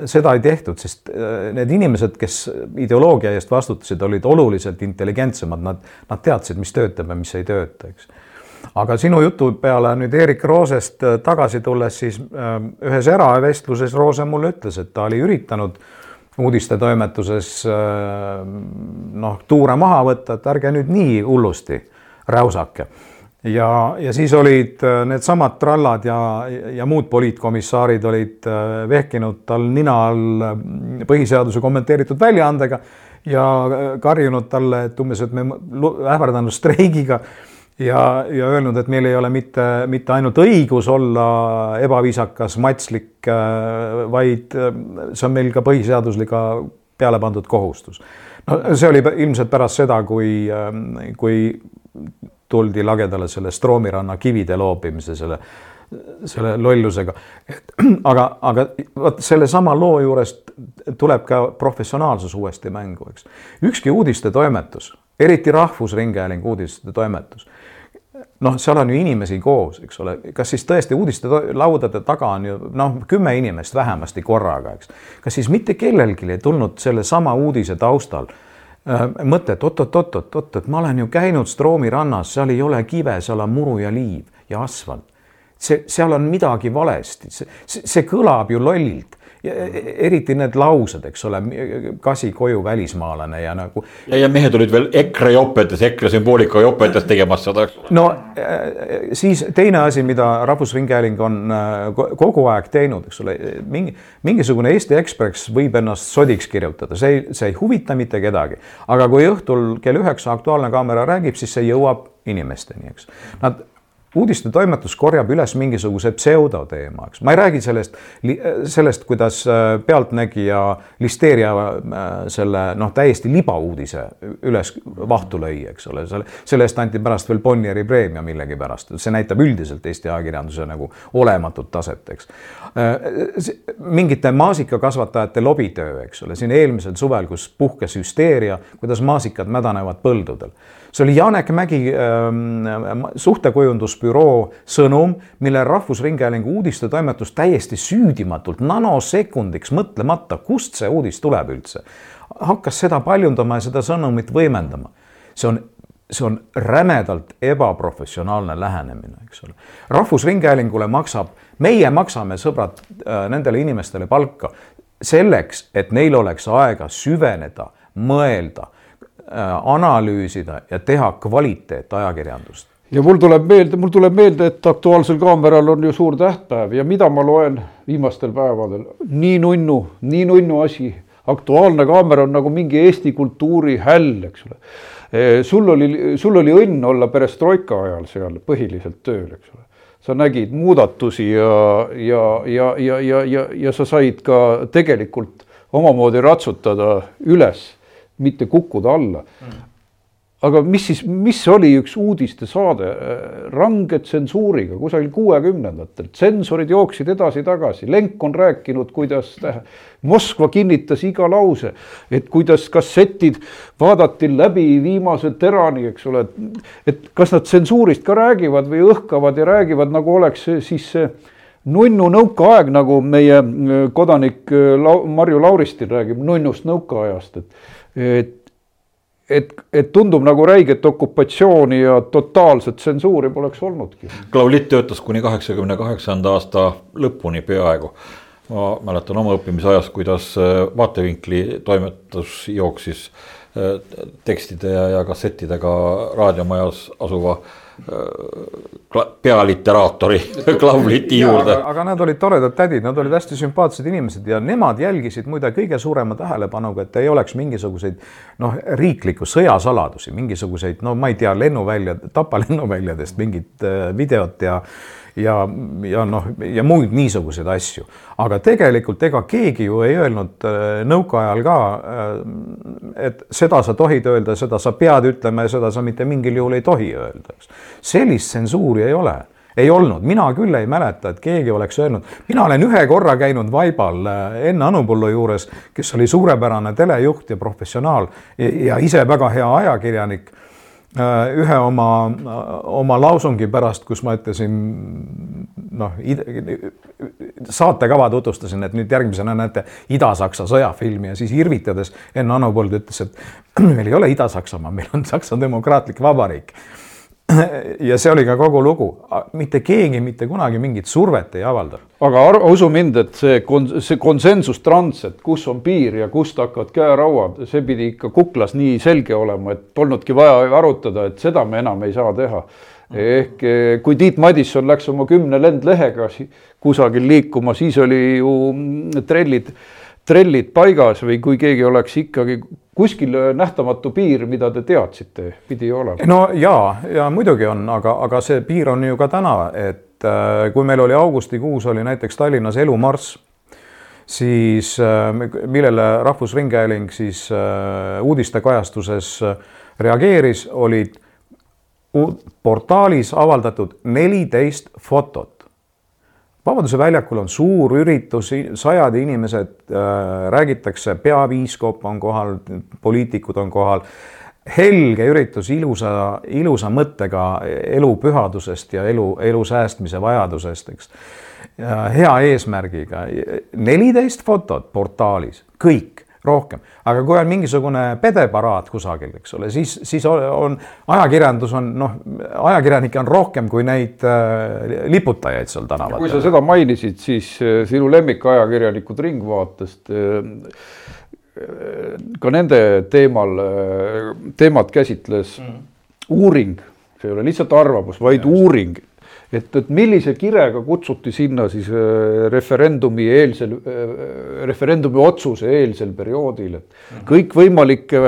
seda ei tehtud, sest äh, need inimesed, kes ideoloogia eest vastutasid, olid oluliselt intelligentsemad, nad, nad teadsid, mis töötab ja mis ei tööta, eks. aga sinu jutu peale nüüd Erik Roosest äh, tagasi tulles, siis äh, ühes eravestluses Roose mulle ütles, et ta oli üritanud uudistetoimetuses noh, tuure maha võtta, et ärge nüüd nii hullusti räusake. ja, ja siis olid äh, needsamad trallad ja, ja muud poliitkomissaarid olid äh, vehkinud tal nina all äh, põhiseaduse kommenteeritud väljaandega ja karjunud talle, et umbes, et me ähvardanud streigiga ja, ja öelnud, et meil ei ole mitte, mitte ainult õigus olla ebaviisakas, matslik, vaid see on meil ka põhiseadusega peale pandud kohustus. no see oli ilmselt pärast seda, kui, kui tuldi lagedale selle Stroomi ranna kivide loopimise, selle, selle lollusega. aga, aga vot sellesama loo juurest tuleb ka professionaalsus uuesti mängu, eks. ükski uudistetoimetus, eriti Rahvusringhäälingu uudistetoimetus noh, seal on ju inimesi koos, eks ole, kas siis tõesti uudistelaudade taga on ju noh, kümme inimest vähemasti korraga, eks. kas siis mitte kellelgi ei tulnud sellesama uudise taustal Äh, mõte, et oot-oot-oot-oot-oot, et ma olen ju käinud Stroomi rannas, seal ei ole kive, seal on muru ja liiv ja asfalt. see, seal on midagi valesti, see, see kõlab ju lollilt eriti need laused, eks ole, kasi koju välismaalane ja nagu. ja, ja mehed olid veel EKRE jopetes, EKRE sümboolika jopetes tegemas seda. no äh, siis teine asi, mida Rahvusringhääling on kogu aeg teinud, eks ole, mingi, mingisugune Eesti Ekspress võib ennast sodiks kirjutada, see ei, see ei huvita mitte kedagi. aga kui õhtul kell üheksa Aktuaalne Kaamera räägib, siis see jõuab inimesteni, eks. Nad uudistetoimetus korjab üles mingisuguse pseudoteema, eks. Ma ei räägi sellest, sellest, kuidas äh, Pealtnägija listeeria äh, selle noh, täiesti libauudise üles vahtu lõi, eks ole, selle, selle eest anti pärast veel Bonnieri preemia millegipärast, see näitab üldiselt Eesti ajakirjanduse nagu olematut taset, eks. Äh, mingite maasikakasvatajate lobitöö, eks ole, siin eelmisel suvel, kus puhkes hüsteeria, kuidas maasikad mädanevad põldudel see oli Janek Mägi äh, suhtekujundusbüroo sõnum, mille Rahvusringhäälingu uudistetoimetus täiesti süüdimatult, nanosekundiks mõtlemata, kust see uudis tuleb üldse, hakkas seda paljundama ja seda sõnumit võimendama. see on see on rämedalt ebaprofessionaalne lähenemine, eks ole. rahvusringhäälingule maksab, meie maksame, sõbrad, äh, nendele inimestele palka selleks, et neil oleks aega süveneda, mõelda analüüsida ja teha kvaliteetajakirjandust. ja mul tuleb meelde, mul tuleb meelde, et Aktuaalsel Kaameral on ju suur tähtpäev ja mida ma loen viimastel päevadel, nii nunnu, nii nunnu asi. Aktuaalne Kaamera on nagu mingi Eesti kultuuri häll, eks ole. E, sul oli, sul oli õnn olla perestroika ajal seal põhiliselt tööl, eks ole sa nägid muudatusi ja, ja, ja, ja, ja, ja, ja sa said ka tegelikult omamoodi ratsutada üles mitte kukkuda alla. Mm.. aga mis siis, mis oli üks uudistesaade? Range tsensuuriga kusagil kuuekümnendatel, tsensorid jooksid edasi-tagasi, Lenk on rääkinud, kuidas Moskva kinnitas iga lause, et kuidas kassetid vaadati läbi viimase terani, eks ole, et kas nad tsensuurist ka räägivad või õhkavad ja räägivad, nagu oleks siis see nunnu nõukaaeg, nagu meie kodanik Marju Lauristin räägib nunnust nõukaajast, et, et et, et tundub nagu räiget okupatsiooni ja totaalset tsensuuri poleks olnudki. Klavlitt töötas kuni kaheksakümne kaheksanda aasta lõpuni peaaegu. ma mäletan oma õppimisajast, kuidas äh, vaatevinkli toimetus jooksis äh, tekstide ja, ja kassettidega raadiomajas asuva äh, pealiteraatori klavliti juurde. aga nad olid toredad tädid, nad olid hästi sümpaatsed inimesed ja nemad jälgisid muide kõige suurema tähelepanuga, et ei oleks mingisuguseid noh, riiklikku sõjasaladusi, mingisuguseid, no ma ei tea, lennuvälja, Tapa lennuväljadest mingit äh, videot ja ja, ja noh, ja muid niisuguseid asju. aga tegelikult ega keegi ju ei öelnud äh, nõukaajal ka, äh, et seda sa tohid öelda, seda sa pead ütlema ja seda sa mitte mingil juhul ei tohi öelda, eks. sellist tsensuuri ei ole ei olnud, mina küll ei mäleta, et keegi oleks öelnud, mina olen ühe korra käinud vaibal äh, Enn Anupõllu juures, kes oli suurepärane telejuht ja professionaal ja, ise väga hea ajakirjanik ühe oma, oma lausungi pärast, kus ma ütlesin noh, saatekava tutvustasin, et nüüd järgmisena näete Ida-Saksa sõjafilmi ja siis irvitades Enn Anupõld ütles, et meil ei ole Ida-Saksamaa, meil on Saksa Demokraatlik Vabariik ja see oli ka kogu lugu, mitte keegi mitte kunagi mingit survet ei avalda. aga usu mind, et see kon-, see konsensustrants, et kus on piir ja kust hakkavad käerauad, see pidi ikka kuklas nii selge olema, et polnudki vaja arutada, et seda me enam ei saa teha. ehk eh, kui Tiit Madisson läks oma kümne lendlehega kusagil liikuma, siis oli ju mm, trellid trellid paigas või kui keegi oleks ikkagi kuskil nähtamatu piir, mida te teadsite, pidi olema? no ja, ja muidugi on, aga, aga see piir on ju ka täna, et äh, kui meil oli augustikuus oli näiteks Tallinnas elumarss, siis äh, millele Rahvusringhääling siis äh, uudistekajastuses reageeris, olid portaalis avaldatud neliteist fotot Vabaduse väljakul on suur üritus, sajad inimesed äh,, räägitakse, peapiiskop on kohal, poliitikud on kohal. helge üritus ilusa, ilusa mõttega elu pühadusest ja elu, elu säästmise vajadusest, eks. hea eesmärgiga, neliteist fotot portaalis, kõik rohkem, aga kui on mingisugune pedeparaat kusagil, eks ole, siis, siis on ajakirjandus on noh, ajakirjanikke on rohkem kui neid äh, liputajaid seal tänavatel. kui sa seda mainisid, siis äh, sinu lemmikajakirjanikud Ringvaatest äh, ka nende teemal äh,, teemat käsitles mm. uuring, see ei ole lihtsalt arvamus, vaid ja. uuring et, et millise kirega kutsuti sinna siis äh, referendumi eelsel, äh, referendumi otsuse eelsel perioodil, et mhm. kõikvõimalikke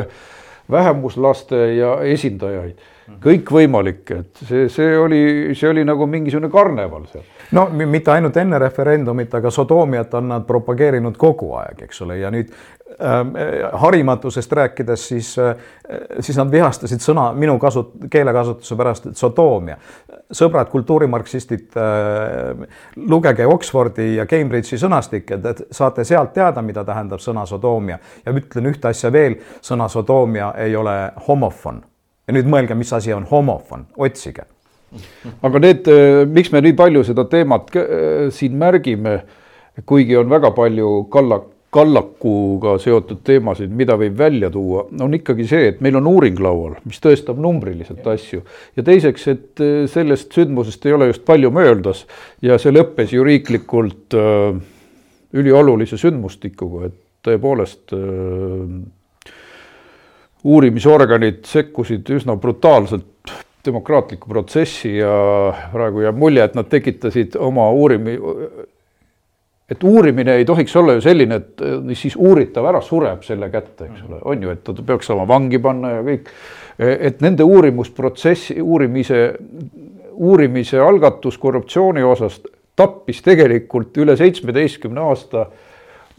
vähemuslaste ja esindajaid. Kõikvõimalikke, et see, see oli, see oli nagu mingisugune karneval seal. no mitte ainult enne referendumit, aga Sodoomiat on nad propageerinud kogu aeg, eks ole, ja nüüd Ähm, harimatusest rääkides, siis, äh, siis nad vihastasid sõna minu kasut-, keelekasutuse pärast, et sodoomia. sõbrad, kultuurimarksistid, äh, lugege Oxfordi ja Cambridge'i sõnastikke, et saate sealt teada, mida tähendab sõna sodoomia. ja ütlen ühte asja veel, sõna sodoomia ei ole homofon. Ja nüüd mõelge, mis asi on homofon, otsige. aga need, äh, miks me nii palju seda teemat siin märgime, kuigi on väga palju kallak kallakuga seotud teemasid, mida võib välja tuua, on ikkagi see, et meil on uuring laual, mis tõestab numbriliselt asju. ja teiseks, et eh, sellest sündmusest ei ole just palju möödas ja see lõppes ju riiklikult äh, üliolulise sündmustikuga, et tõepoolest äh, uurimisorganid sekkusid üsna brutaalselt demokraatlikku protsessi ja praegu jääb mulje, et nad tekitasid oma uurimi-, et uurimine ei tohiks olla ju selline, et siis uuritav ära sureb selle kätte, eks ole, on ju, et ta peaks saama vangi panna ja kõik. et nende uurimusprotsessi, uurimise, uurimise algatus korruptsiooni osas tappis tegelikult üle seitsmeteistkümne aasta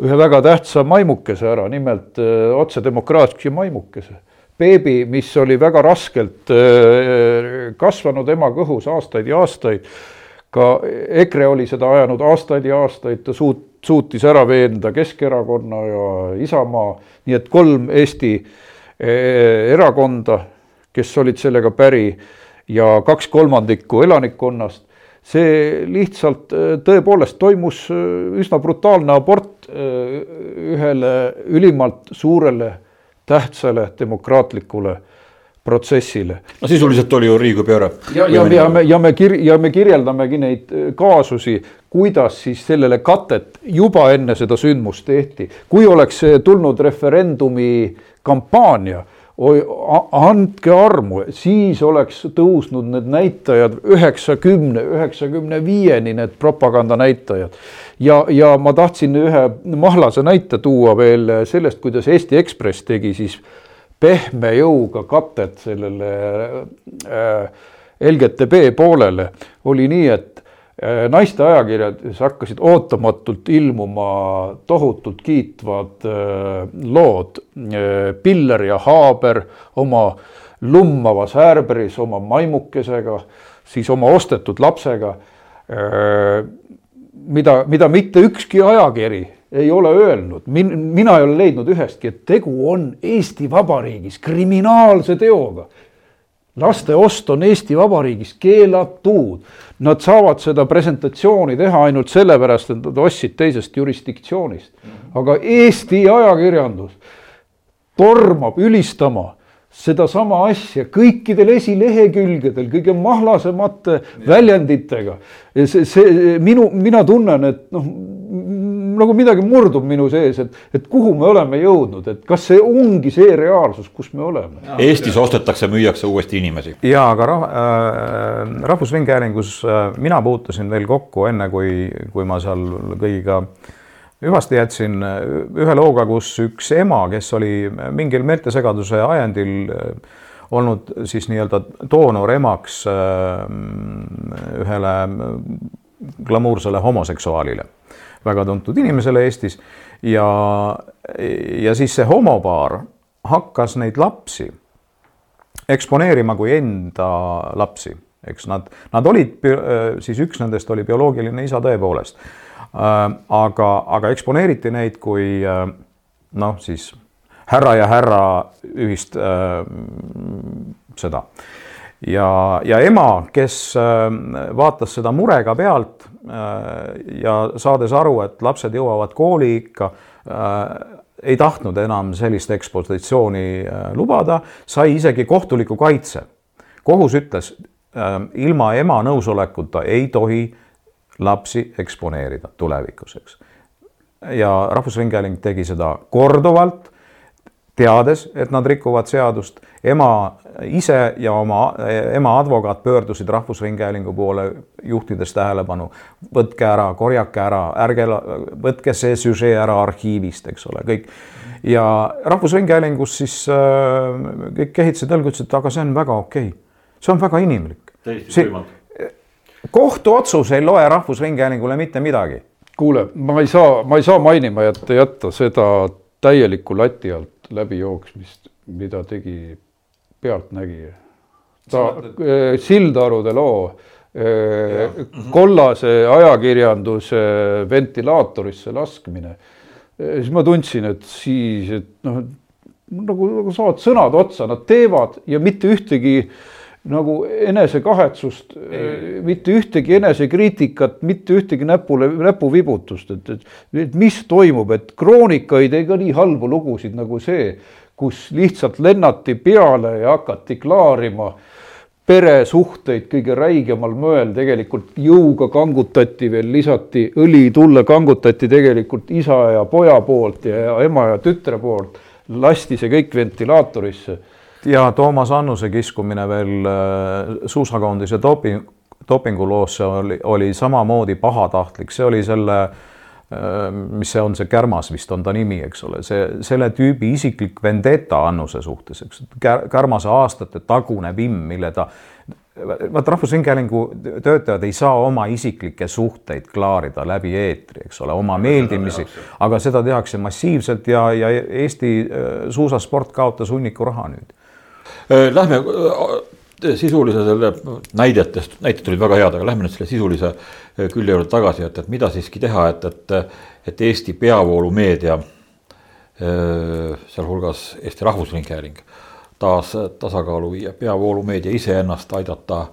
ühe väga tähtsa maimukese ära, nimelt otsedemokraatia maimukese beebi, mis oli väga raskelt äh, kasvanud ema kõhus aastaid ja aastaid. ka EKRE oli seda ajanud aastaid ja aastaid, ta suut-, suutis ära veenda Keskerakonna ja Isamaa, nii et kolm Eesti äh, erakonda, kes olid sellega päri ja kaks kolmandikku elanikkonnast see lihtsalt tõepoolest toimus üsna brutaalne abort ühele ülimalt suurele tähtsale demokraatlikule protsessile. no sisuliselt oli ju riigipööre. ja, ja, ja me, ja me kir-, ja me kirjeldamegi neid äh, kaasusi, kuidas siis sellele katet juba enne seda sündmust tehti. kui oleks tulnud referendumi kampaania oi, andke armu, siis oleks tõusnud need näitajad üheksakümne, üheksakümne viieni, need propagandanäitajad. ja, ja ma tahtsin ühe mahlase näite tuua veel sellest, kuidas Eesti Ekspress tegi siis pehme jõuga katet sellele äh, LGTB poolele. oli nii, et naiste ajakirjades hakkasid ootamatult ilmuma tohutult kiitvad äh, lood. Äh, Piller ja Haaber oma lummavas äärberis oma maimukesega, siis oma ostetud lapsega. mida, mida mitte ükski ajakiri ei ole öelnud, min-, mina ei ole leidnud ühestki, et tegu on Eesti Vabariigis kriminaalse teoga laste ost on Eesti Vabariigis keelatud. Nad saavad seda presentatsiooni teha ainult sellepärast, et nad ostsid teisest jurisdiktsioonist. aga Eesti ajakirjandus tormab ülistama sedasama asja kõikidel esilehekülgedel, kõige mahlasemate väljenditega. see, see minu, mina tunnen, et noh, nagu midagi murdub minu sees, et, et kuhu me oleme jõudnud, et kas see ongi see reaalsus, kus me oleme? Eestis ostetakse, müüakse uuesti inimesi. ja aga rah- äh,, Rahvusringhäälingus äh, mina puutusin veel kokku enne, kui, kui ma seal kõigiga äh, hüvasti jätsin äh, ühe looga, kus üks ema, kes oli mingil meeltesegaduse ajendil äh, olnud siis nii-öelda doonoremaks äh, ühele glamuursele homoseksuaalile, väga tuntud inimesele Eestis. Ja, ja siis see homopaar hakkas neid lapsi eksponeerima kui enda lapsi, eks nad, nad olid siis üks nendest oli bioloogiline isa tõepoolest. Äh, aga, aga eksponeeriti neid kui äh, noh, siis härra ja härra ühist äh, seda. Ja, ja ema, kes vaatas seda murega pealt ja saades aru, et lapsed jõuavad kooliikka, ei tahtnud enam sellist ekspositsiooni lubada, sai isegi kohtuliku kaitse. kohus ütles, ilma ema nõusolekuta ei tohi lapsi eksponeerida tulevikus, eks. ja Rahvusringhääling tegi seda korduvalt, teades, et nad rikuvad seadust. ema ise ja oma ema advokaat pöördusid Rahvusringhäälingu poole, juhtides tähelepanu, võtke ära, korjake ära, ärge, võtke see süžee ära arhiivist, eks ole, kõik. ja Rahvusringhäälingus siis äh, kõik kehitasid õlgu, ütlesid, et aga see on väga okei okay., see on väga inimlik. täiesti võimatu kohtuotsus ei loe Rahvusringhäälingule mitte midagi. kuule, ma ei saa, ma ei saa mainima jätta, jätta seda täielikku lati alt läbijooksmist, mida tegi Pealtnägija. ta, eh, Sildarude loo eh, kollase ajakirjanduse ventilaatorisse laskmine. Eh, siis ma tundsin, et siis, et noh, nagu, nagu saavad sõnad otsa, nad teevad ja mitte ühtegi äh, nagu enesekahetsust, mitte ühtegi enesekriitikat, mitte ühtegi näpule, näpuvibutust, et, et, et mis toimub, et Kroonika ei tee ka nii halbu lugusid nagu see, kus lihtsalt lennati peale ja hakati klaarima peresuhteid kõige räigemal moel, tegelikult jõuga kangutati veel, lisati õli tulle, kangutati tegelikult isa ja poja poolt ja ema ja tütre poolt, lasti see kõik ventilaatorisse ja Toomas Annuse kiskumine veel äh, suusakoondise doping, dopinguloosse oli, oli samamoodi pahatahtlik, see oli selle äh, mis see on, see Kärmas vist on ta nimi, eks ole, see, selle tüübi isiklik vendeta Annuse suhtes, eks. Kärmase aastate tagune vimm, mille ta, vaat Rahvusringhäälingu töötajad ei saa oma isiklikke suhteid klaarida läbi eetri, eks ole, oma meeldimisi, aga seda tehakse massiivselt ja, ja Eesti äh, suusasport kaotas hunniku raha nüüd Lähme sisulise selle näidetest, näited olid väga head, aga lähme nüüd selle sisulise külje juurde tagasi, et, et mida siiski teha, et, et, et Eesti peavoolumeedia, sealhulgas Eesti Rahvusringhääling, taas tasakaalu viia, peavoolumeedia iseennast aidata,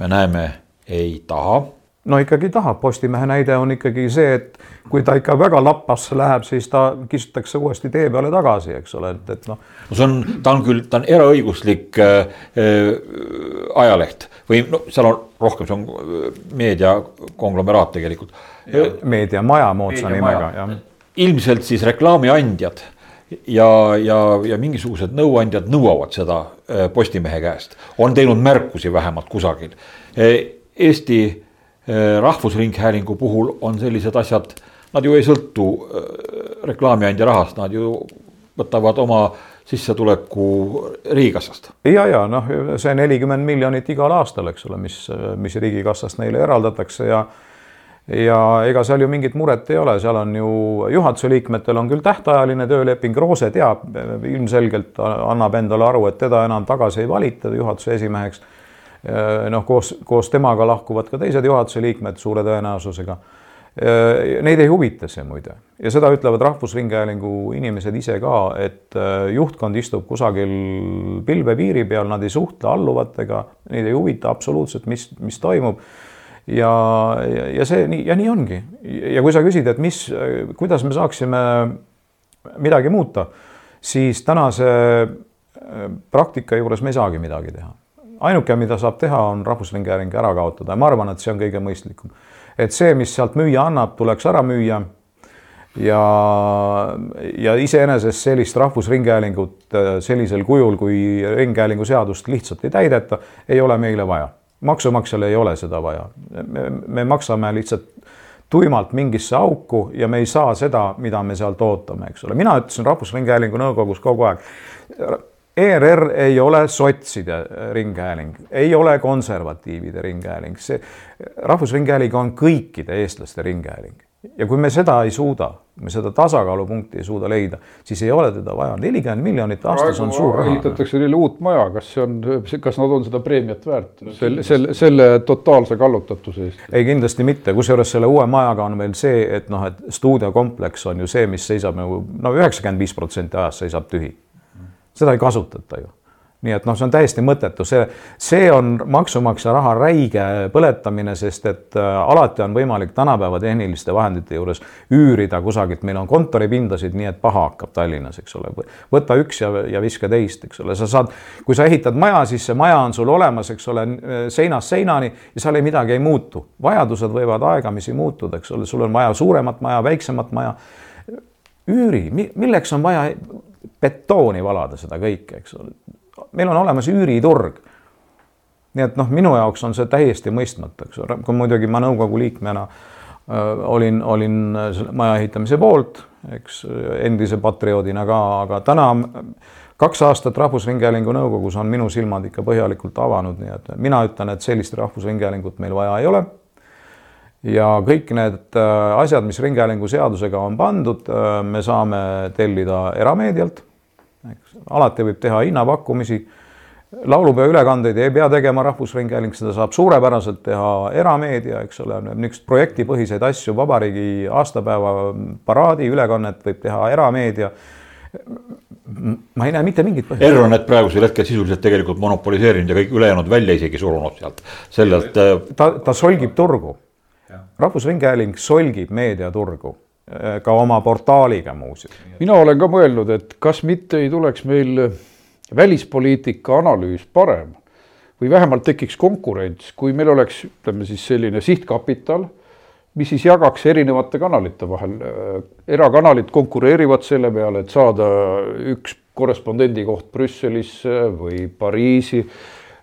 me näeme, ei taha no ikkagi tahab, Postimehe näide on ikkagi see, et kui ta ikka väga lappasse läheb, siis ta kistutakse uuesti tee peale tagasi, eks ole, et, et noh. no see on, ta on küll, ta on eraõiguslik äh, äh, ajaleht või no seal on rohkem, see on äh, meediakonglomeraat tegelikult. meediamaja moodsa nimega, jah. ilmselt siis reklaamiandjad ja, ja, ja mingisugused nõuandjad nõuavad seda äh, Postimehe käest, on teinud märkusi vähemalt kusagil. Eesti rahvusringhäälingu puhul on sellised asjad, nad ju ei sõltu äh, reklaamiandja rahast, nad ju võtavad oma sissetuleku riigikassast. ja, ja noh, see nelikümmend miljonit igal aastal, eks ole, mis, mis riigikassast neile eraldatakse ja ja ega seal ju mingit muret ei ole, seal on ju juhatuse liikmetel on küll tähtajaline tööleping, Roose teab ilmselgelt, annab endale aru, et teda enam tagasi ei valita juhatuse esimeheks Äh, noh, koos, koos temaga lahkuvad ka teised juhatuse liikmed suure tõenäosusega. Äh, neid ei huvita see muide ja seda ütlevad Rahvusringhäälingu inimesed ise ka, et äh, juhtkond istub kusagil pilvepiiri peal, nad ei suhtle alluvatega, neid ei huvita absoluutselt, mis, mis toimub ja, ja, ja see nii ja nii ongi. ja kui sa küsid, et mis, kuidas me saaksime midagi muuta, siis tänase praktika juures me ei saagi midagi teha ainuke, mida saab teha, on Rahvusringhääling ära kaotada ja ma arvan, et see on kõige mõistlikum. et see, mis sealt müüa annab, tuleks ära müüa. ja, ja iseenesest sellist Rahvusringhäälingut äh, sellisel kujul, kui Ringhäälingu seadust lihtsalt ei täideta, ei ole meile vaja. maksumaksjal ei ole seda vaja. me maksame lihtsalt tuimalt mingisse auku ja me ei saa seda, mida me sealt ootame, eks ole. mina ütlesin Rahvusringhäälingu nõukogus kogu aeg ERR ei ole sotside ringhääling, ei ole konservatiivide ringhääling, see Rahvusringhääling on kõikide eestlaste ringhääling. ja kui me seda ei suuda, me seda tasakaalupunkti ei suuda leida, siis ei ole teda vaja, nelikümmend miljonit aastas on suur raha. ehitatakse neile uut maja, kas see on, kas nad on seda preemiat väärt selle, selle, selle totaalse kallutatuse eest? ei, kindlasti mitte, kusjuures selle uue majaga on veel see, et noh, et stuudiokompleks on ju see, mis seisab nagu no üheksakümmend viis protsenti ajast seisab tühi seda ei kasutata ju nii et noh, see on täiesti mõttetu, see, see on maksumaksja raha räige põletamine, sest et äh, alati on võimalik tänapäeva tehniliste vahendite juures üürida kusagilt, meil on kontoripindasid, nii et paha hakkab Tallinnas, eks ole. võta üks ja, ja viska teist, eks ole, sa saad, kui sa ehitad maja, siis see maja on sul olemas, eks ole, seinast seinani ja seal ei midagi ei muutu. vajadused võivad aegamisi muutuda, eks ole, sul on vaja suuremat maja, väiksemat maja. üüri, milleks on vaja betooni valada seda kõike, eks ole. meil on olemas üüriturg. nii et noh, minu jaoks on see täiesti mõistmatu, eks ole, kui muidugi ma nõukogu liikmena äh, olin, olin maja ehitamise poolt, eks endise patrioodina ka, aga täna kaks aastat Rahvusringhäälingu nõukogus on minu silmad ikka põhjalikult avanud, nii et mina ütlen, et sellist Rahvusringhäälingut meil vaja ei ole ja kõik need äh, asjad, mis Ringhäälingu seadusega on pandud, äh, me saame tellida erameedialt. alati võib teha hinnapakkumisi. laulupeo ülekandeid ei pea tegema Rahvusringhääling, seda saab suurepäraselt teha erameedia, eks ole, niisuguseid projektipõhiseid asju, vabariigi aastapäeva paraadi ülekannet võib teha erameedia ma ei näe mitte mingit põhjust. Erronet praegusel hetkel sisuliselt tegelikult monopoliseerinud ja kõik ülejäänud välja isegi surunud sealt, sellelt. Ta, ta solgib turgu rahvusringhääling solgib meediaturgu eh, ka oma portaaliga muuseas. mina olen ka mõelnud, et kas mitte ei tuleks meil välispoliitika analüüs parem või vähemalt tekiks konkurents, kui meil oleks, ütleme siis selline sihtkapital, mis siis jagaks erinevate kanalite vahel. erakanalid konkureerivad selle peale, et saada üks korrespondendi koht Brüsselisse või Pariisi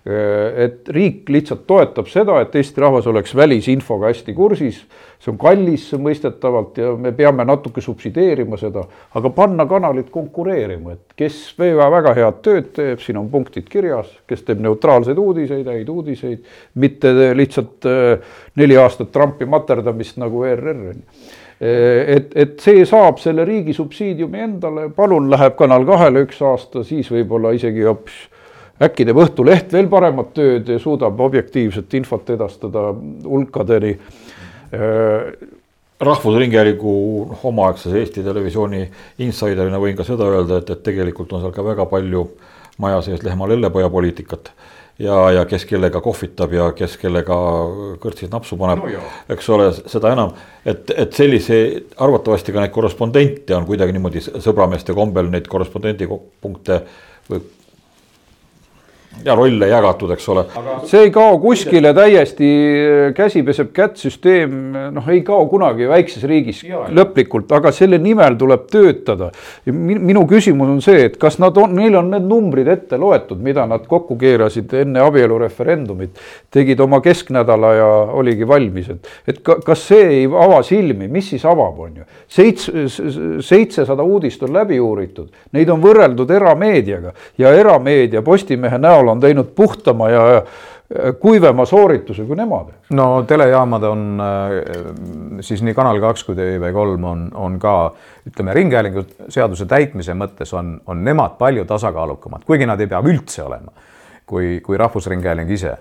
et riik lihtsalt toetab seda, et Eesti rahvas oleks välisinfoga hästi kursis. see on kallis mõistetavalt ja me peame natuke subsideerima seda, aga panna kanalid konkureerima, et kes väga, väga head tööd teeb, siin on punktid kirjas, kes teeb neutraalseid uudiseid, häid uudiseid, mitte lihtsalt äh, neli aastat Trumpi materdamist nagu ERR on ju äh, et, et see saab selle riigi subsiidiumi endale, palun läheb Kanal kahele üks aasta, siis võib-olla isegi hoopis äkki teeb Õhtuleht veel paremat tööd ja suudab objektiivset infot edastada hulkadeni? Rahvusringhäälingu omaaegses Eesti Televisiooni insiderina võin ka seda öelda, et, et tegelikult on seal ka väga palju maja sees lehma lellepoja poliitikat ja, ja kes kellega kohvitab ja kes kellega kõrtsis napsu paneb no, eks ole, seda enam, et, et sellise, arvatavasti ka neid korrespondente on kuidagi niimoodi sõbrameeste kombel neid korrespondendi punkte või ja rolle jagatud, eks ole. see ei kao kuskile täiesti, käsi peseb kätt, süsteem noh, ei kao kunagi väikses riigis ja, lõplikult, aga selle nimel tuleb töötada. minu küsimus on see, et kas nad on, neil on need numbrid ette loetud, mida nad kokku keerasid enne abielureferendumit, tegid oma kesknädala ja oligi valmis, et, et ka, kas see ei ava silmi, mis siis avab, on ju. seitse, seitsesada uudist on läbi uuritud, neid on võrreldud erameediaga ja erameedia Postimehe näol näol on teinud puhtama ja kuivema soorituse kui nemad. no telejaamad on äh, siis nii Kanal kaks kui TV3 on, on ka ütleme, ringhäälingu seaduse täitmise mõttes on, on nemad palju tasakaalukamad, kuigi nad ei pea üldse olema, kui, kui Rahvusringhääling ise.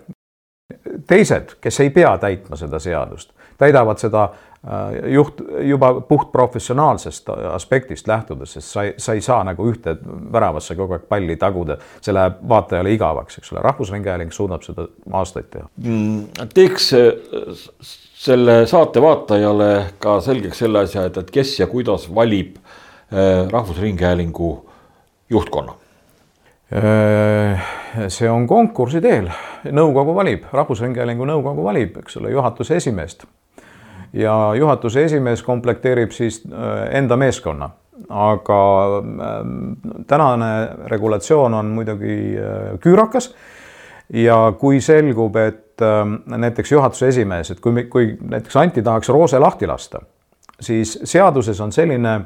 teised, kes ei pea täitma seda seadust, täidavad seda juht juba puhtprofessionaalsest aspektist lähtudes, sest sa ei, sa ei saa nagu ühte väravasse kogu aeg palli taguda, see läheb vaatajale igavaks, eks ole, Rahvusringhääling suudab seda aastaid teha. Mm, teeks äh, selle saate vaatajale ka selgeks selle asja, et, et kes ja kuidas valib äh, Rahvusringhäälingu juhtkonna. See on konkursi teel, nõukogu valib, Rahvusringhäälingu nõukogu valib, eks ole, juhatuse esimeest ja juhatuse esimees komplekteerib siis äh, enda meeskonna aga ähm, tänane regulatsioon on muidugi äh, küürakas. ja kui selgub, et ähm, näiteks juhatuse esimees, et kui, kui näiteks Anti tahaks Roose lahti lasta, siis seaduses on selline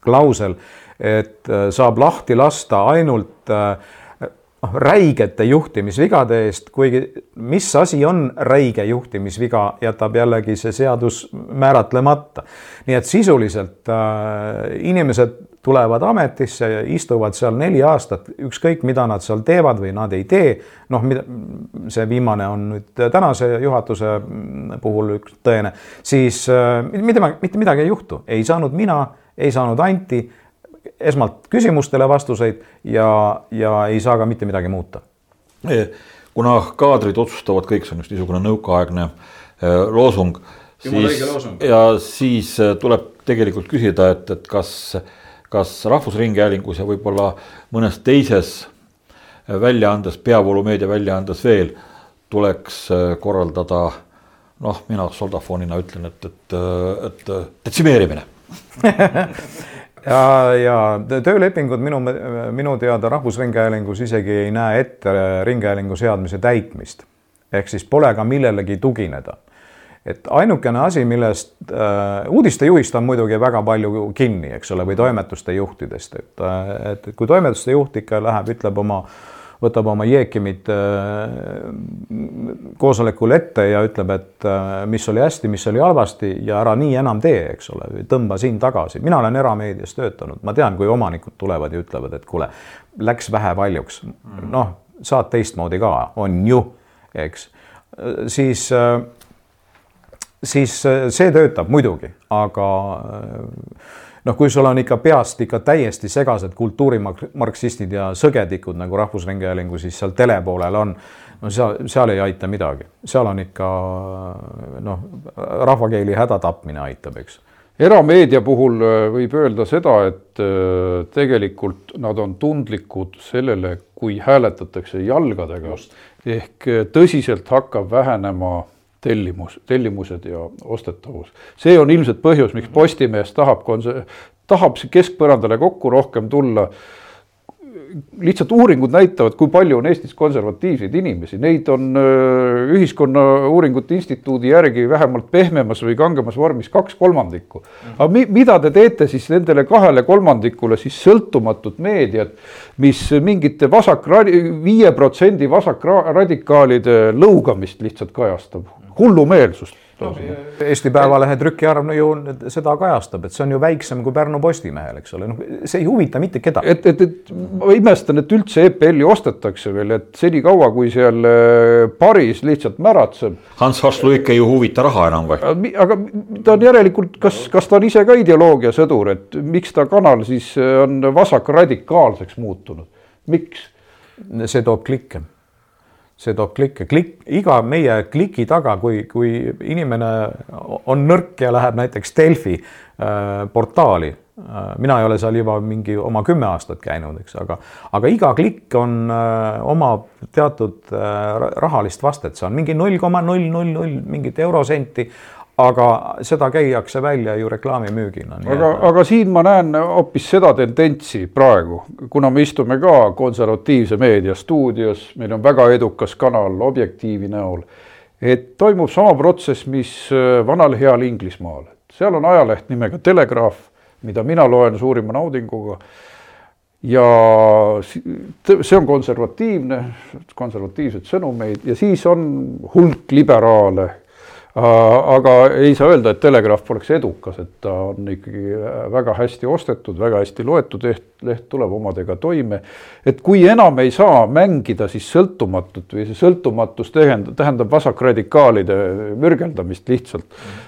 klausel, et äh, saab lahti lasta ainult noh, räigete juhtimisvigade eest, kuigi mis asi on räige juhtimisviga, jätab jällegi see seadus määratlemata. nii et sisuliselt äh, inimesed tulevad ametisse ja istuvad seal neli aastat, ükskõik mida nad seal teevad või nad ei tee. noh, mida see viimane on nüüd tänase juhatuse puhul üks tõene, siis äh, mitte, mitte midagi ei juhtu, ei saanud mina, ei saanud Anti esmalt küsimustele vastuseid ja, ja ei saa ka mitte midagi muuta. kuna kaadrid otsustavad kõik, see on just niisugune nõukaaegne eh, loosung, siis ja siis eh, tuleb tegelikult küsida, et, et kas, kas Rahvusringhäälingus ja võib-olla mõnes teises eh, väljaandes, peavoolumeedia väljaandes veel tuleks korraldada noh, mina soldafoonina ütlen, et, et, et detsimeerimine ja, ja töölepingud minu, minu teada Rahvusringhäälingus isegi ei näe ette ringhäälingu seadmise täitmist. ehk siis pole ka millelegi tugineda. et ainukene asi, millest äh, uudistejuhist on muidugi väga palju kinni, eks ole, või toimetuste juhtidest, et, et kui toimetuste juht ikka läheb, ütleb oma äh, võtab oma jeekimid äh, koosolekul ette ja ütleb, et äh, mis oli hästi, mis oli halvasti ja ära nii enam tee, eks ole, tõmba siin tagasi. mina olen erameedias töötanud, ma tean, kui omanikud tulevad ja ütlevad, et kuule, läks vähe paljuks. noh, saad teistmoodi ka, on ju, eks. siis, äh, siis see töötab muidugi, aga noh, kui sul on ikka peast ikka täiesti segased kultuurimarksistid ja sõgedikud nagu Rahvusringhäälingu, siis seal telepoolel on, no seal, seal ei aita midagi, seal on ikka noh, rahvakeeli häda tapmine aitab, eks. Erameedia puhul äh, võib öelda seda, et äh, tegelikult nad on tundlikud sellele, kui hääletatakse jalgadega. ehk äh, tõsiselt hakkab vähenema tellimus, tellimused ja ostetavus. see on ilmselt põhjus, miks Postimees tahab konse-, tahab keskpõrandale kokku rohkem tulla lihtsalt uuringud näitavad, kui palju on Eestis konservatiivseid inimesi, neid on Ühiskonnauuringute Instituudi järgi vähemalt pehmemas või kangemas vormis kaks kolmandikku. aga mi, mida te teete siis nendele kahele kolmandikule siis sõltumatut meediat, mis mingite vasak, viie protsendi vasakradikaalide lõugamist lihtsalt kajastab hullumeelsust. Eesti Päevalehe trükiarv no ju seda kajastab, et see on ju väiksem kui Pärnu Postimehel, eks ole, noh, see ei huvita mitte kedagi. et, et, et ma imestan, et üldse EPL-i ostetakse veel, et senikaua, kui seal äh, Paris lihtsalt märatseb. Hans Hasslu ikka ei huvita raha enam või? aga ta on järelikult, kas, kas ta on ise ka ideoloogiasõdur, et miks ta kanal siis on vasakradikaalseks muutunud, miks? see toob klikke see toob klikke, klikk, iga meie kliki taga, kui, kui inimene on nõrk ja läheb näiteks Delfi äh, portaali äh,. mina ei ole seal juba mingi oma kümme aastat käinud, eks, aga, aga iga klikk on äh,, omab teatud äh, rahalist vastet, see on mingi null koma null null null mingit eurosenti aga seda käiakse välja ju reklaamimüügina. aga, aga siin ma näen hoopis seda tendentsi praegu, kuna me istume ka konservatiivse meedia stuudios, meil on väga edukas kanal Objektiivi näol, et toimub sama protsess, mis äh, vanal heal Inglismaal, seal on ajaleht nimega Telegraaf, mida mina loen suurima naudinguga ja see on konservatiivne, konservatiivseid sõnumeid ja siis on hulk liberaale aga ei saa öelda, et Telegraaf poleks edukas, et ta on ikkagi väga hästi ostetud, väga hästi loetud leht, leht tuleb omadega toime. et kui enam ei saa mängida siis sõltumatut või see sõltumatus tähendab, tähendab vasakradikaalide mürgeldamist lihtsalt,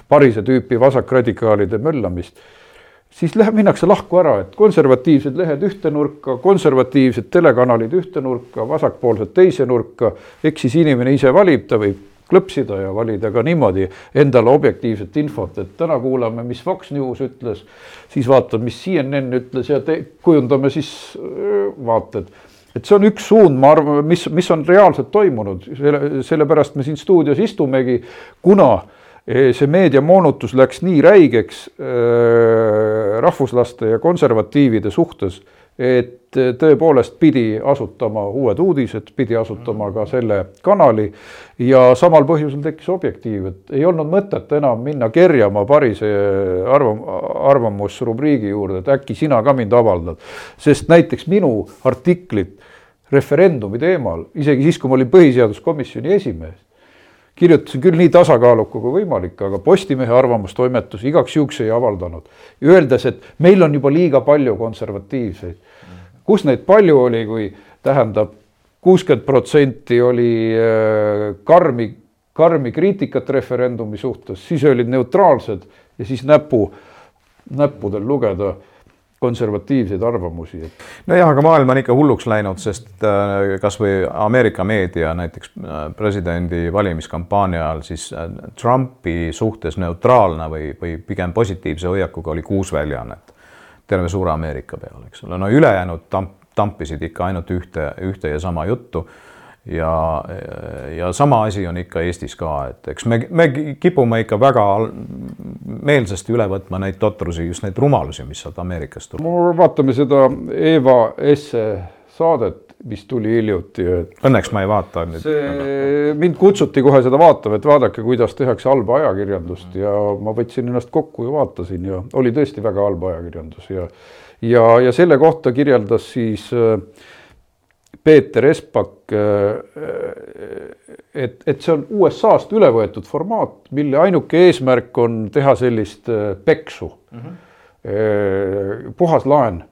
Parise tüüpi vasakradikaalide möllamist siis läheb, minnakse lahku ära, et konservatiivsed lehed ühte nurka, konservatiivsed telekanalid ühte nurka, vasakpoolsed teise nurka, eks siis inimene ise valib, ta võib klõpsida ja valida ka niimoodi endale objektiivset infot, et täna kuulame, mis Fox News ütles, siis vaatame, mis CNN ütles ja te, kujundame siis vaated. et see on üks suund, ma arvan, mis, mis on reaalselt toimunud, selle, sellepärast me siin stuudios istumegi, kuna see meediamoonutus läks nii räigeks äh, rahvuslaste ja konservatiivide suhtes et tõepoolest pidi asutama Uued Uudised, pidi asutama ka selle kanali ja samal põhjusel tekkis Objektiiv, et ei olnud mõtet enam minna kerjama Parise arvam-, arvamusrubriigi juurde, et äkki sina ka mind avaldad. sest näiteks minu artiklit referendumi teemal, isegi siis, kui ma olin põhiseaduskomisjoni esimees, kirjutasin küll nii tasakaaluka kui võimalik, aga Postimehe arvamustoimetus igaks juhuks ei avaldanud. Öeldes, et meil on juba liiga palju konservatiivseid. kus neid palju oli, kui tähendab, kuuskümmend protsenti oli äh, karmi, karmi kriitikat referendumi suhtes, siis olid neutraalsed ja siis näpu, näppudel lugeda konservatiivseid arvamusi. nojah, aga maailm on ikka hulluks läinud, sest äh, kasvõi Ameerika meedia näiteks äh, presidendi valimiskampaania ajal siis äh, Trumpi suhtes neutraalne või, või pigem positiivse hoiakuga oli kuus väljaannet terve suure Ameerika peale, eks ole, no ülejäänud tamp, tampisid ikka ainult ühte, ühte ja sama juttu ja, ja sama asi on ikka Eestis ka, et eks me, me kipume ikka väga meelsasti üle võtma neid totrusi, just neid rumalusi, mis sealt Ameerikast tuleb. vaatame seda Eva Esse saadet, mis tuli hiljuti, et. Õnneks ma ei vaata nüüd. see, mind kutsuti kohe seda vaatama, et vaadake, kuidas tehakse halba ajakirjandust ja ma võtsin ennast kokku ja vaatasin ja oli tõesti väga halb ajakirjandus ja ja, ja selle kohta kirjeldas siis äh, Peeter Espak, äh, et, et see on USA-st üle võetud formaat, mille ainuke eesmärk on teha sellist äh, peksu mm, -hmm. puhas laen.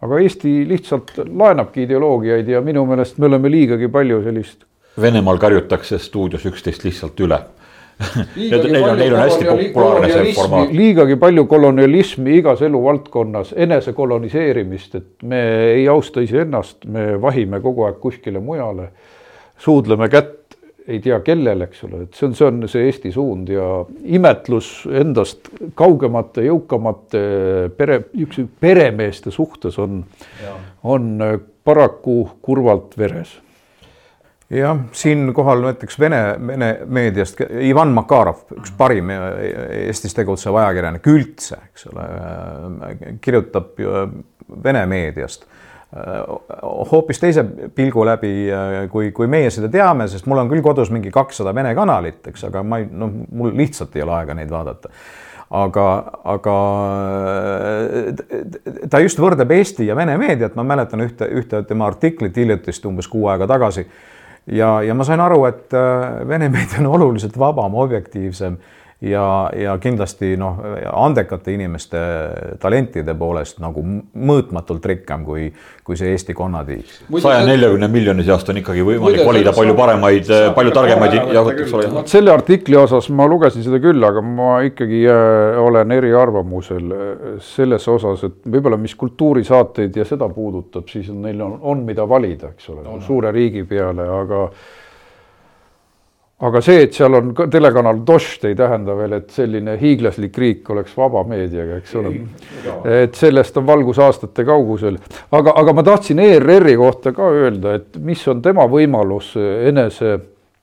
aga Eesti lihtsalt laenabki ideoloogiaid ja minu meelest me oleme liigagi palju sellist. Venemaal karjutakse stuudios üksteist lihtsalt üle Neil neil on hästi populaarne see formaat. liigagi palju kolonialismi igas eluvaldkonnas, enese koloniseerimist, et me ei austa iseennast, me vahime kogu aeg kuskile mujale. suudleme kätt ei tea kellele, eks ole, et see on, see on see Eesti suund ja imetlus endast kaugemate, jõukamate pere, niisuguse peremeeste suhtes on, on paraku kurvalt veres jah, siinkohal näiteks Vene, Vene meediast Ivan Makarov, üks parim Eestis tegutsev ajakirjanik üldse, eks ole, kirjutab Vene meediast hoopis teise pilgu läbi, kui, kui meie seda teame, sest mul on küll kodus mingi kakssada Vene kanalit, eks, aga ma ei, noh, mul lihtsalt ei ole aega neid vaadata. Aga, aga ta just võrdleb Eesti ja Vene meediat, ma mäletan ühte, ühte tema artiklit hiljutist umbes kuu aega tagasi ja, ja ma sain aru, et äh, Vene meedia on oluliselt vabam, objektiivsem ja, ja kindlasti noh, andekate inimeste talentide poolest nagu mõõtmatult rikkam kui, kui see Eesti konnatiig. saja neljakümne miljoni seast on ikkagi võimalik valida palju paremaid, palju targemaid jahutuid, eks ole. selle artikli osas ma lugesin seda küll, aga ma ikkagi äh, olen eriarvamusel äh, selles osas, et võib-olla mis kultuurisaateid ja seda puudutab, siis on, neil on, on mida valida, eks ole no,, suure riigi peale, aga aga see, et seal on telekanal Dost, ei tähenda veel, et selline hiiglaslik riik oleks vaba meediaga, eks ole. et sellest on valgusaastate kaugusel. aga, aga ma tahtsin ERR-i kohta ka öelda, et mis on tema võimalus enese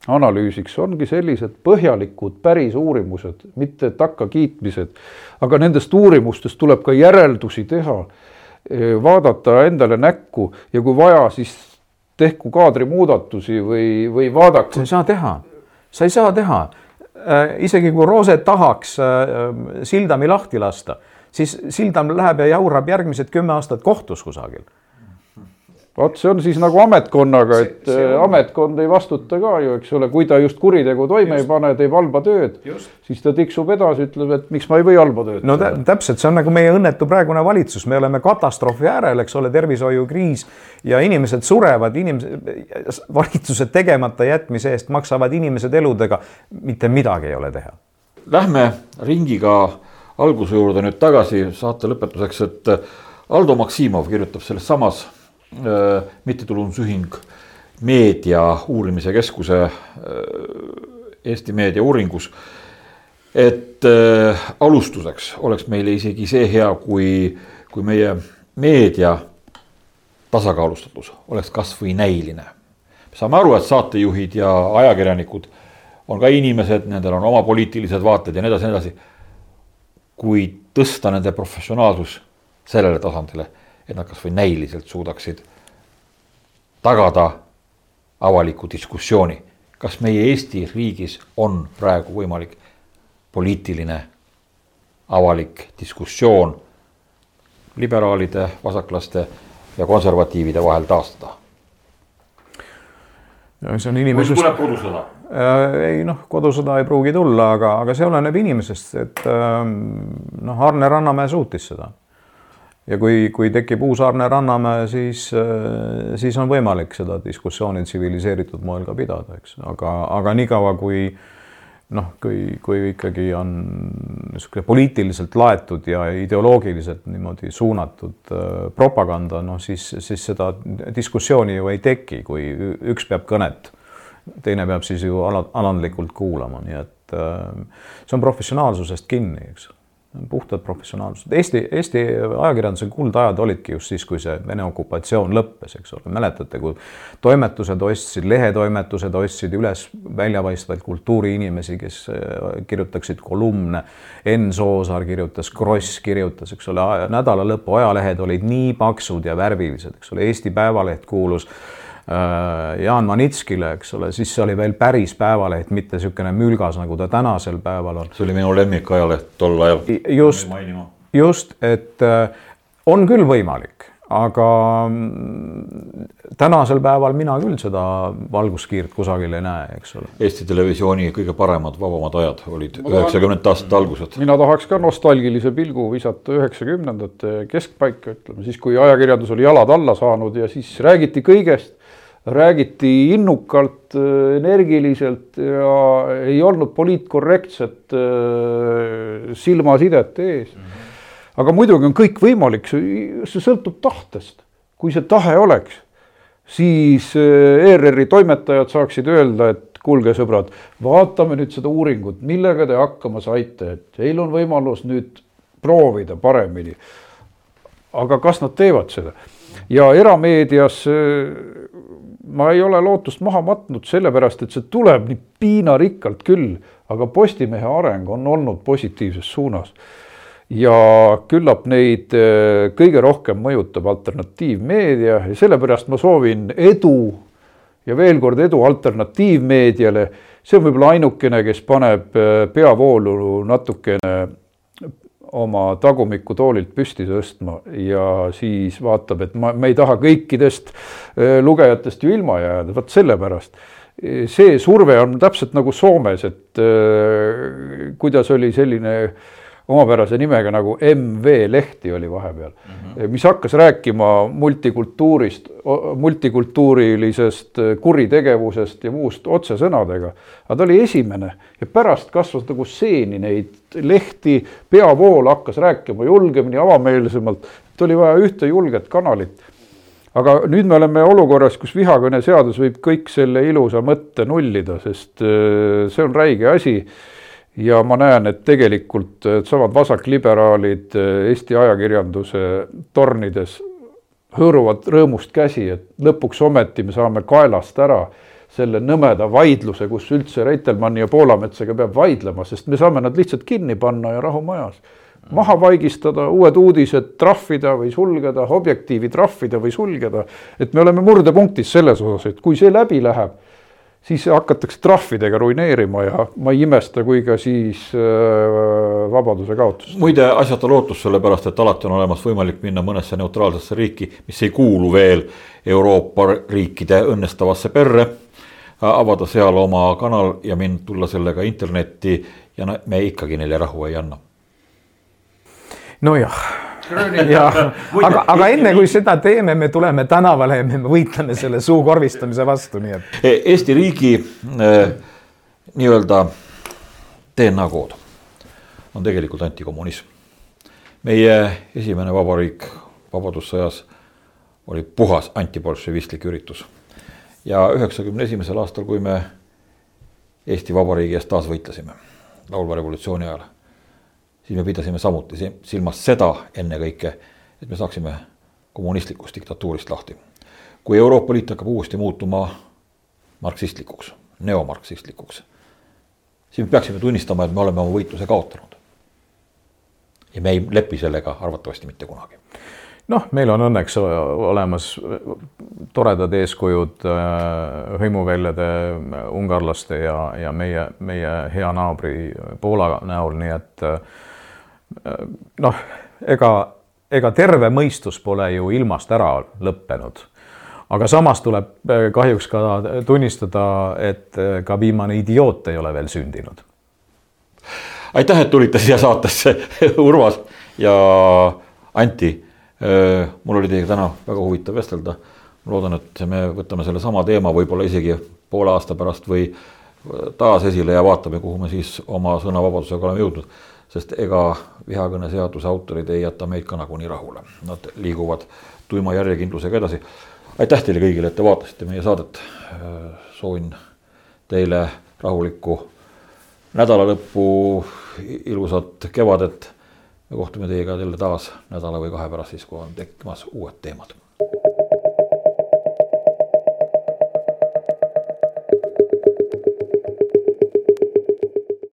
analüüsiks, ongi sellised põhjalikud päris uurimused, mitte takkakiitmised. aga nendest uurimustest tuleb ka järeldusi teha, vaadata endale näkku ja kui vaja, siis tehku kaadrimuudatusi või, või vaadake. sa ei saa teha sa ei saa teha. Äh, isegi kui Rooset tahaks äh, Sildami lahti lasta, siis Sildam läheb ja jaurab järgmised kümme aastat kohtus kusagil vot see on siis nagu ametkonnaga, et see, see äh, ametkond ei vastuta ka ju, eks ole, kui ta just kuritegu toime just. ei pane, teeb halba tööd, siis ta tiksub edasi, ütleb, et miks ma ei või halba tööd no teha. täpselt, see on nagu meie õnnetu praegune valitsus, me oleme katastroofi äärel, eks ole, tervishoiukriis ja inimesed surevad, inimesed, valitsuse tegemata jätmise eest maksavad inimesed eludega, mitte midagi ei ole teha. Lähme ringiga alguse juurde nüüd tagasi saate lõpetuseks, et Aldo Maksimov kirjutab selles samas mittetulundusühing Meedia Uurimise Keskuse äh, Eesti meedia uuringus. et äh, alustuseks oleks meile isegi see hea, kui, kui meie meedia tasakaalustatus oleks kasvõi näiline. saame aru, et saatejuhid ja ajakirjanikud on ka inimesed, nendel on oma poliitilised vaated ja nii edasi, nii edasi. kuid tõsta nende professionaalsus sellele tasandile et nad kasvõi näiliselt suudaksid tagada avaliku diskussiooni. kas meie Eesti riigis on praegu võimalik poliitiline avalik diskussioon liberaalide, vasaklaste ja konservatiivide vahel taastada? see on inimesest. tuleb kodusõda? Äh, ei noh, kodusõda ei pruugi tulla, aga, aga see oleneb inimesest, et ähm, noh, Arne Rannamäe suutis seda ja kui, kui tekib uus Arne Rannamäe, siis, äh, siis on võimalik seda diskussiooni tsiviliseeritud moel ka pidada, eks, aga, aga niikaua, kui noh, kui, kui ikkagi on niisugune poliitiliselt laetud ja ideoloogiliselt niimoodi suunatud äh, propaganda, noh siis, siis seda diskussiooni ju ei teki, kui üks peab kõnet, teine peab siis ju ala, alandlikult kuulama, nii et äh, see on professionaalsusest kinni, eks puhtalt professionaalsused. Eesti, Eesti ajakirjanduse kuldajad olidki just siis, kui see Vene okupatsioon lõppes, eks ole, mäletate, kui toimetused ostsid, lehetoimetused ostsid üles väljapaistvaid kultuuriinimesi, kes äh, kirjutaksid kolumne. Enn Soosaar kirjutas, Kross kirjutas, eks ole, nädala lõpu ajalehed olid nii paksud ja värvilised, eks ole, Eesti Päevaleht kuulus Jaan Manitskile, eks ole, siis see oli veel päris päevaleht, mitte niisugune mülgas, nagu ta tänasel päeval on. see oli minu lemmikajaleht tol ajal. just, just, et äh, on küll võimalik, aga mm, tänasel päeval mina küll seda valguskiirt kusagil ei näe, eks ole. Eesti Televisiooni kõige paremad, vabamad ajad olid üheksakümnendate aastate algused. mina tahaks ka nostalgilise pilgu visata üheksakümnendate keskpaika, ütleme siis, kui ajakirjandus oli jalad alla saanud ja siis räägiti kõigest räägiti innukalt, äh, energiliselt ja ei olnud poliitkorrektset äh, silmasidet ees. aga muidugi on kõik võimalik, see sõltub tahtest. kui see tahe oleks, siis äh, ERR-i toimetajad saaksid öelda, et kuulge, sõbrad, vaatame nüüd seda uuringut, millega te hakkama saite, et teil on võimalus nüüd proovida paremini. aga kas nad teevad seda? ja erameedias ma ei ole lootust maha matnud, sellepärast et see tuleb nii piinarikkalt küll, aga Postimehe areng on olnud positiivses suunas. ja küllap neid eh, kõige rohkem mõjutab alternatiivmeedia ja sellepärast ma soovin edu ja veel kord edu alternatiivmeediale. see on võib-olla ainukene, kes paneb eh, peavoolu natukene oma tagumikku toolilt püsti tõstma ja siis vaatab, et ma, me ei taha kõikidest äh, lugejatest ju ilma jääda, vot sellepärast. see surve on täpselt nagu Soomes, et äh, kuidas oli selline omapärase nimega nagu MV Lehti oli vahepeal mm, -hmm. mis hakkas rääkima multikultuurist, multikultuurilisest kuritegevusest ja muust otsesõnadega. aga ta oli esimene ja pärast kasvas nagu seeni neid lehti, peavool hakkas rääkima julgemini, avameelsemalt. et oli vaja ühte julget kanalit aga nüüd me oleme olukorras, kus vihakõneseadus võib kõik selle ilusa mõtte nullida, sest äh, see on räige asi ja ma näen, et tegelikult samad vasakliberaalid eh, Eesti ajakirjanduse tornides hõõruvad rõõmust käsi, et lõpuks ometi me saame kaelast ära selle nõmeda vaidluse, kus üldse Reitelmanni ja Poolametsaga peab vaidlema, sest me saame nad lihtsalt kinni panna ja rahu majas. maha vaigistada, uued uudised trahvida või sulgeda, objektiivi trahvida või sulgeda. et me oleme murdepunktis selles osas, et kui see läbi läheb siis hakatakse trahvidega ruineerima ja ma ei imesta, kui ka siis äh, vabaduse kaotust. muide, asjata lootus, sellepärast et alati on olemas võimalik minna mõnesse neutraalsesse riiki, mis ei kuulu veel Euroopa riikide õnnestavasse perre. avada seal oma kanal ja mind tulla sellega internetti ja me ikkagi neile rahu ei anna. nojah ja aga, aga enne kui seda teeme, me tuleme tänavale ja me võitleme selle suukorvistamise vastu, nii et. E, Eesti riigi äh, nii-öelda DNA kood on tegelikult antikommunism. meie esimene vabariik Vabadussõjas oli puhas antibolševistlik üritus. ja üheksakümne esimesel aastal, kui me Eesti Vabariigi eest taas võitlesime, laulva revolutsiooni ajal siis me pidasime samuti silmas seda ennekõike, et me saaksime kommunistlikust diktatuurist lahti. kui Euroopa Liit hakkab uuesti muutuma marksistlikuks, neomarksistlikuks, siis me peaksime tunnistama, et me oleme oma võitluse kaotanud. ja me ei lepi sellega arvatavasti mitte kunagi noh, meil on õnneks olemas toredad eeskujud äh, hõimuväljade ungarlaste ja, ja meie, meie hea naabri Poola näol, nii et äh, noh, ega, ega terve mõistus pole ju ilmast ära lõppenud. aga samas tuleb eh, kahjuks ka tunnistada, et eh, ka viimane idioot ei ole veel sündinud. aitäh, et tulite siia saatesse, Urmas ja Anti. Eh, mul oli teiega täna väga huvitav vestelda. loodan, et me võtame sellesama teema võib-olla isegi poole aasta pärast või taas esile ja vaatame, kuhu me siis oma sõnavabadusega oleme jõudnud sest ega vihakõneseaduse autorid ei jäta meid ka nagunii rahule, nad liiguvad tuima järjekindlusega edasi. aitäh teile kõigile, et te vaatasite meie saadet. soovin teile rahulikku nädalalõppu, ilusat kevadet. me kohtume teiega jälle taas nädala või kahe pärast, siis kui on tekkimas uued teemad